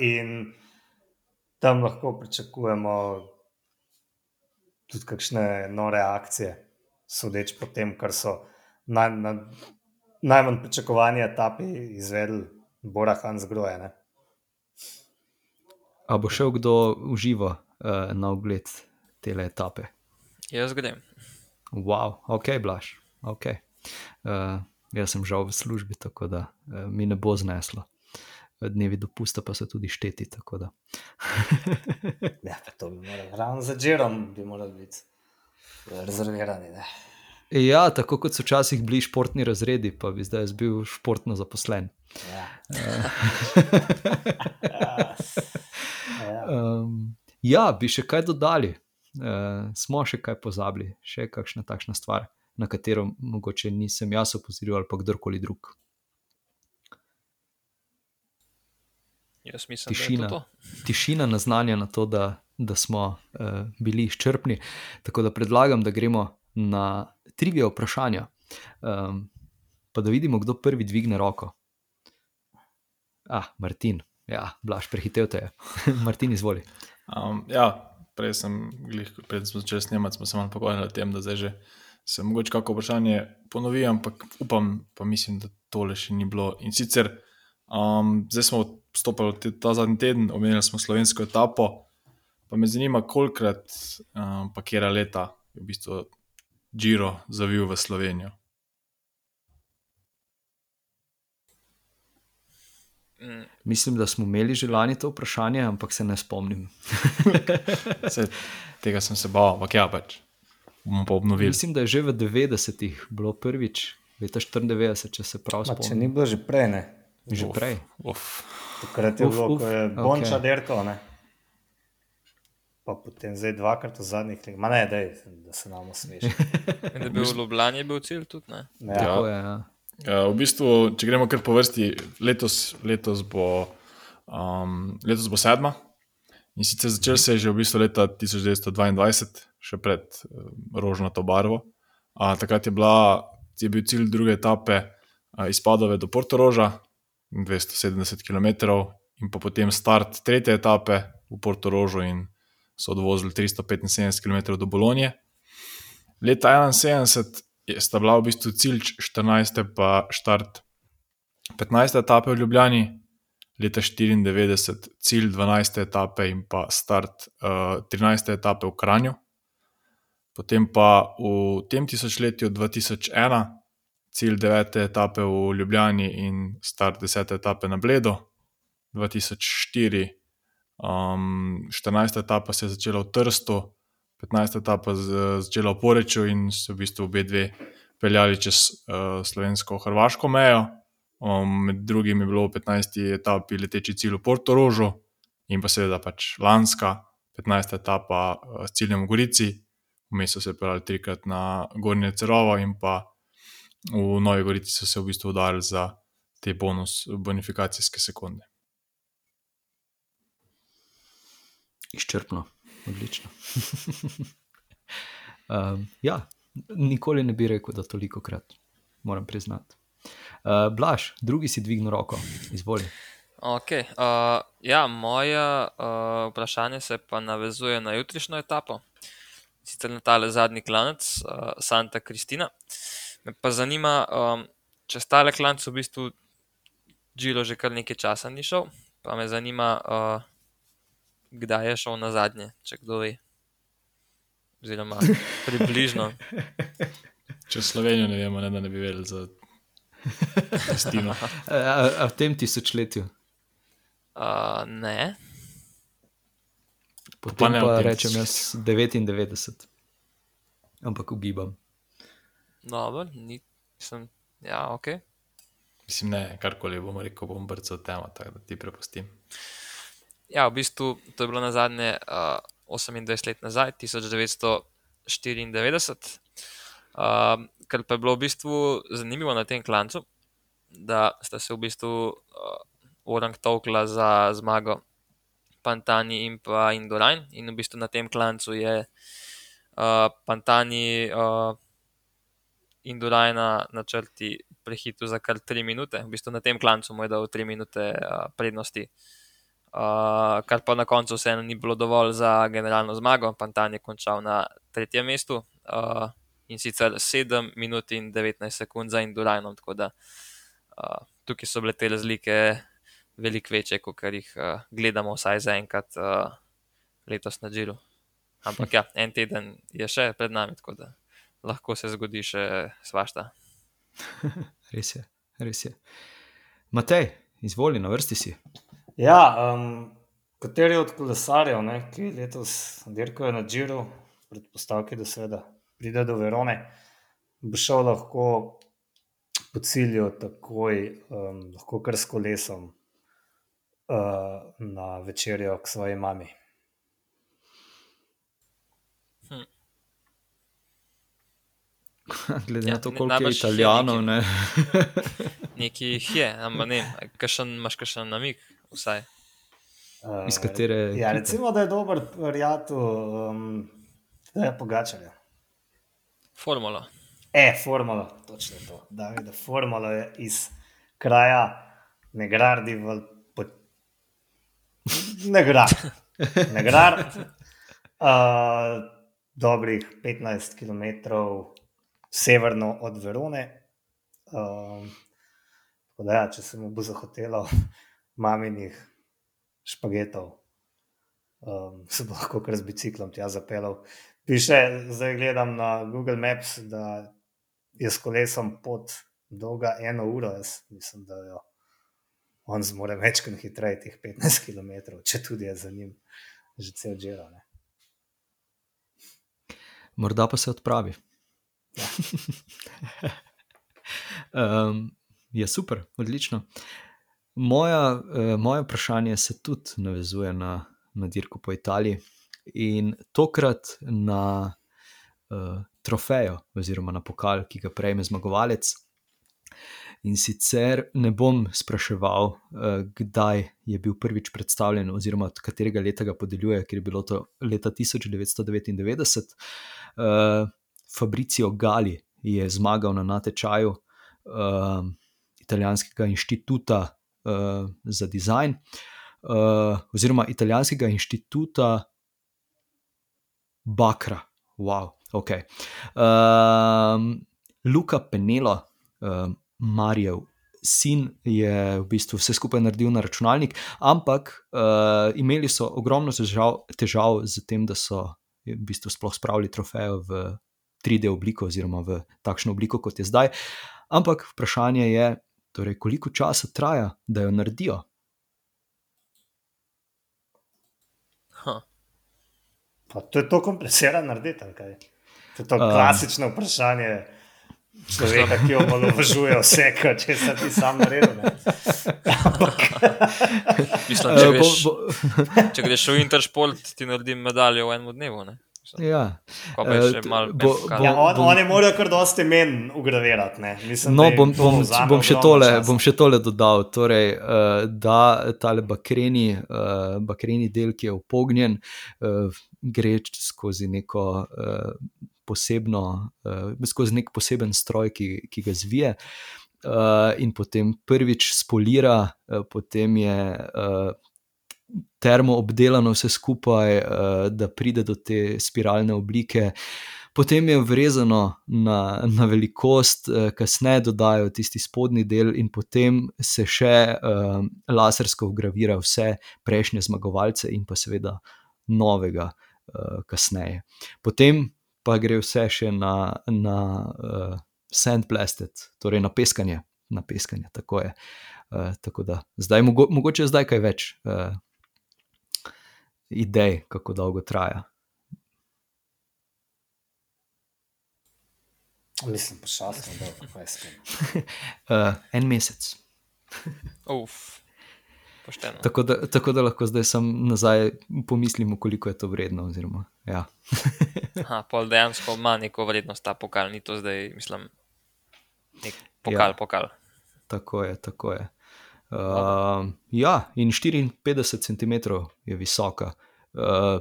in tam lahko pričakujemo tudi kakšne nore akcije, sodeč po tem, kar so na, na najmanj pričakovani etapi izvedel Bora Hans Groje. A bo šel kdo uživo uh, na ogled te etape? Jaz grem. Wow, ok, blaš. Okay. Uh, jaz sem žal v službi, tako da uh, mi ne bo zneslo. Dnevi dopusta pa so tudi šteti. ja, to bi moralo, ravno za Džirom bi morali biti rezervirani. Ne? Ja, tako kot so včasih bili športni razredi, pa bi zdaj bil športno zaposlen. Ja. um, ja, bi še kaj dodali, uh, smo še kaj pozabili, še kakšna takšna stvar, na katero mogoče nisem jaz opozoril ali pa kdorkoli drug. Jaz mislim, tišina, da je to. tišina naznanja na to, da, da smo uh, bili izčrpni. Tako da predlagam, da gremo na trivije vprašanja, um, pa da vidimo, kdo prvi dvigne roko. Ah, Martin, ja, blaš, prehitev te je. Martin, izvoli. Um, ja, prej sem, glih, pred smo začeli snemati, smo se malo pogovarjali o tem, da zdaj že se mogoče kako vprašanje ponovi, ampak upam, pa mislim, da tole še ni bilo. In sicer, um, zdaj smo vstopili ta zadnji teden, omenili smo slovensko etapo, pa me zanima, kolikrat, um, pa kera leta je v bistvu Giro zavil v Slovenijo. Mislim, da smo imeli že lani to vprašanje, ampak se ne spomnim. Se, tega sem se bal, ampak ja, pač bomo pa obnovili. Mislim, da je že v 90-ih bilo prvič, leta 94, če se prav Ma, če spomnim. ni bilo že prej, ne. Že Uf, prej. Uf. Takrat je Uf, bilo, uf, ko je. Bonča derkal, ne. Pa potem zdaj dvakrat v zadnjih letih. Ma ne, dej, da se nam usmeši. Da bil v Ljubljani bil cilj tudi. Ne? Ja. Tako je, ja. Uh, v bistvu, če gremo kar po vrsti, letos, letos, bo, um, letos bo sedma. In sicer začel se je že v bistvu leta 1922, še pred uh, rožnato barvo. Uh, takrat je, bila, je bil cilj druge etape uh, iz Padove do Portoroža, 270 km, in pa potem start tretje etape v Portorožu, in so odvozili 375 km do Bolonije. Leta 71 je sta bila v bistvu cilj 14. pa štart 15. etape v Ljubljani, leta 94 cilj 12. etape in pa start uh, 13. etape v Kranju. Potem pa v tem tisočletju 2001 cilj 9. etape v Ljubljani in start 10. etape na Bledo. 2004 um, 14. etapa se je začela v Trstu, 15. etapa začela v Poreču in so v bistvu obe dve peljali čez uh, slovensko-hrvaško mejo. Um, med drugim je bilo v 15. etapi leteči cilj v Portorožu in pa seveda pač lanska 15. etapa uh, s ciljem v Gorici, vmes so se peljali trikrat na Gornje Cerovo in pa v Novi Gorici so se v bistvu udarili za te bonus, bonifikacijske sekunde. Izčrpno, odlično. um, ja, nikoli ne bi rekel, da toliko krat, moram priznati. Uh, Blaž, drugi si dvignil roko, izvoli. Okay, uh, ja, moje uh, vprašanje se pa navezuje na jutrišnjo etapo, sicer na tale zadnji klanec, uh, Santa Cristina. Me pa zanima, um, če stale klanec v bistvu Džilo že kar nekaj časa ni šel, pa me zanima, uh, kdaj je šel na zadnje, če kdo ve. Oziroma, približno. Če Slovenijo ne vemo, ne, da ne bi vedeli za Kristino. A, a, v tem tisočletju. Uh, ne, Potem pa, pa rečem jaz 99, ampak ugibam. dobro, nisem. Ja, ok. Mislim, ne, karkoli bomo rekel, bom brcal tema, tako da ti prepustim. Ja, v bistvu to je bilo na zadnje uh, 28 let nazaj, 1994. Uh, kar pa je bilo v bistvu zanimivo na tem klancu, da sta se v bistvu uh, orang tokla za zmago Pantani in pa Indorajn. In v bistvu na tem klancu je uh, Pantani uh, Indorajna na črti prehitil za kar 3 minute. V bistvu na tem klancu mu je dal 3 minute uh, prednosti. Uh, kar pa na koncu vseeno ni bilo dovolj za generalno zmago. Pantan je končal na tretjem mestu, uh, in sicer 7 minut in 19 sekund za Indurajnom. Tako da uh, tukaj so bile te razlike veliko večje, kot jih uh, gledamo vsaj zaenkrat uh, letos na Džiru. Ampak ja, en teden je še pred nami, tako da lahko se zgodi še svašta. res je, res je. Matej, izvoli, na vrsti si. Ja, um, kateri od kolesarjev, ne, ki letos dirkajo na Džiru, predpostavki, da seveda pride do Verone, bo šel lahko po cilju takoj, um, lahko kar s kolesom uh, na večerjo k svoji mami. Glede Ja, na to, koliko je italijanov. nekaj. Ne? Nekaj jih je, ampak ne, vem, kakšen, imaš kakšen namik, vsaj. Uh, Iz katere Ja, ekipe? recimo, da je dober prijatelj, um, da je pogačarja. Formula. E, formula, točno to. Davida, formula je iz kraja Negradi v po... Negrar. Negrar. Uh, dobrih 15 km severno od Verone. Um, da, ja, če se mu bo zahotelo maminih špagetov, um, se bo lahko kar z biciklom tja zapeljal. Piše, zdaj gledam na Google Maps, da je s kolesom pot dolga eno uro. Jaz mislim, da jo on zmore večkrat hitreje, teh 15 km, če tudi je za njim že cel džero. Ne. Morda pa se odpravi. um, je super, odlično. Moja, uh, moje vprašanje se tudi navezuje na, na dirko po Italiji in tokrat na uh, trofejo, oziroma na pokal, ki ga prejme zmagovalec. In sicer ne bom spraševal, uh, kdaj je bil prvič predstavljen, oziroma od katerega leta ga podeljuje, ker je bilo to leta 1999. Uh, Fabricio Gali je zmagal na natečaju uh, italijanskega inštituta uh, za dizajn, uh, oziroma italijanskega inštituta Bakra. Wow, ok. Um, Luka Penelo, um, Marijev sin, je v bistvu vse skupaj naredil na računalnik, ampak uh, imeli so ogromno težav, težav z tem, da so v bistvu sploh spravili trofejo v 3D obliko, oziroma v takšno obliko, kot je zdaj. Ampak vprašanje je, torej, koliko časa traja, da jo naredijo. Huh. Pa to je to komplicirano narediti. ali kaj? To je to Um. klasično vprašanje človeka, ki omalovažuje vse, kar če se ti sam naredil. ne. Ampak, Mislim, Eh, če, bo- greš, bo- če greš v Intersport, ti naredim medaljo v enem dnevu. Ne? Ja. Malo bo- bo- ja, on, bom- oni morajo kar dosti men ugravirati. ne. Mislim, No, bom, bom, bom, še tole, časa. bom še tole dodal. Torej, uh, da tale bakreni, uh, bakreni del, ki je upognjen, uh, gre skozi neko uh, posebno, uh, skozi nek poseben stroj, ki, ki ga zvije. Uh, in potem prvič spolira, uh, potem je uh, termo obdelano vse skupaj, uh, da pride do te spiralne oblike. Potem je vrezano na, na velikost, eh, kasneje dodajo tisti spodnji del, in potem se še uh, lasersko vgravira vse prejšnje zmagovalce, in pa seveda novega, uh, kasneje. Potem pa gre vse še na, na uh, sandblasted, torej na peskanje. Na peskanje tako je. Uh, tako da zdaj, mogo, mogoče zdaj kaj več uh, idej, kako dolgo traja. Mislim, pošastno, da je to. Uh, en mesec. Uf, pošteno. Tako da, tako da lahko zdaj sam nazaj pomislim, koliko je to vredno. Oziroma, ja. Aha, pol dejansko ima neko vrednost ta pokal, ni to zdaj, mislim, nek pokal, Ja. ja. pokal. Tako je, tako je. Uh, ja, in 54 cm je visoka, uh,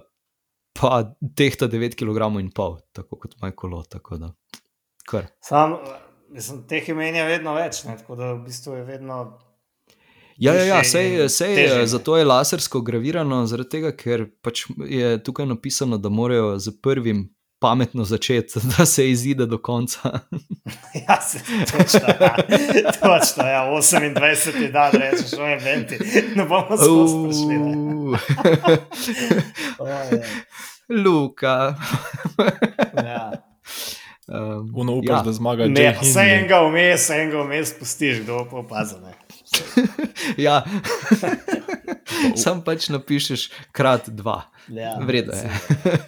pa tehta 9 kg in pol, tako kot moj kolo. Tako. Sam, mislim, teh imen je vedno več, ne? tako da v bistvu je vedno. Ja, ja, ja sej, sej, ne. zato je lasersko gravirano, zaradi tega, ker pač je tukaj napisano, da morajo z prvim pametno začeti, da se izide do konca. Ja, se, točno, ja. točno, ja. 28 dan, rečeš, no je venti. Ne bomo ne. O, ja. Luka. Ja. Um, Uno upaš, ja. ja. da zmaga Ne, Jay vse Hindley. enega vmes, enega vmes pustiš, kdo pa opazi. ne. ja. Sam pač napišeš krat dva. Ja, Vredo je.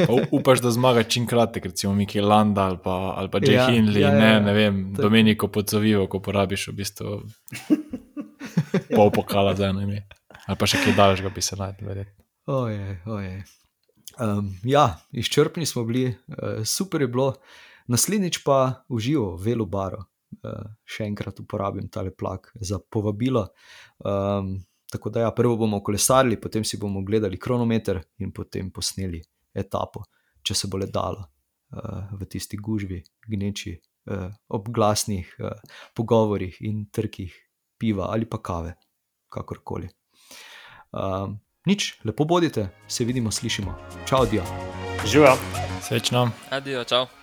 U- Upaš, da zmaga čim kratek, recimo Miki Landa ali pa, ali pa Jay Ja, ja, Hindley, ja, ja, ja, ne, ja. ne vem, To- Domeniko Podzovivo, ko porabiš v bistvu pol pokala za eno ime. Ali pa še kaj daljšega bi se najdel, verjetno. Ojej, ojej. Um, ja, izčrpni smo bili, uh, super je bilo. Naslednjič pa uživo, velo baro. Uh, še enkrat uporabim tale plak za povabilo. Um, tako da, ja, prvo bomo kolesarili, potem si bomo gledali kronometer in potem posneli etapo, če se bo le dalo uh, v tisti gužvi, gneči, uh, ob glasnih uh, pogovorih in trkih piva ali pa kave, kakorkoli. Um, nič, lepo bodite, se vidimo, slišimo. Čau, Dio. Živijo. Srečno. Adijo, čau.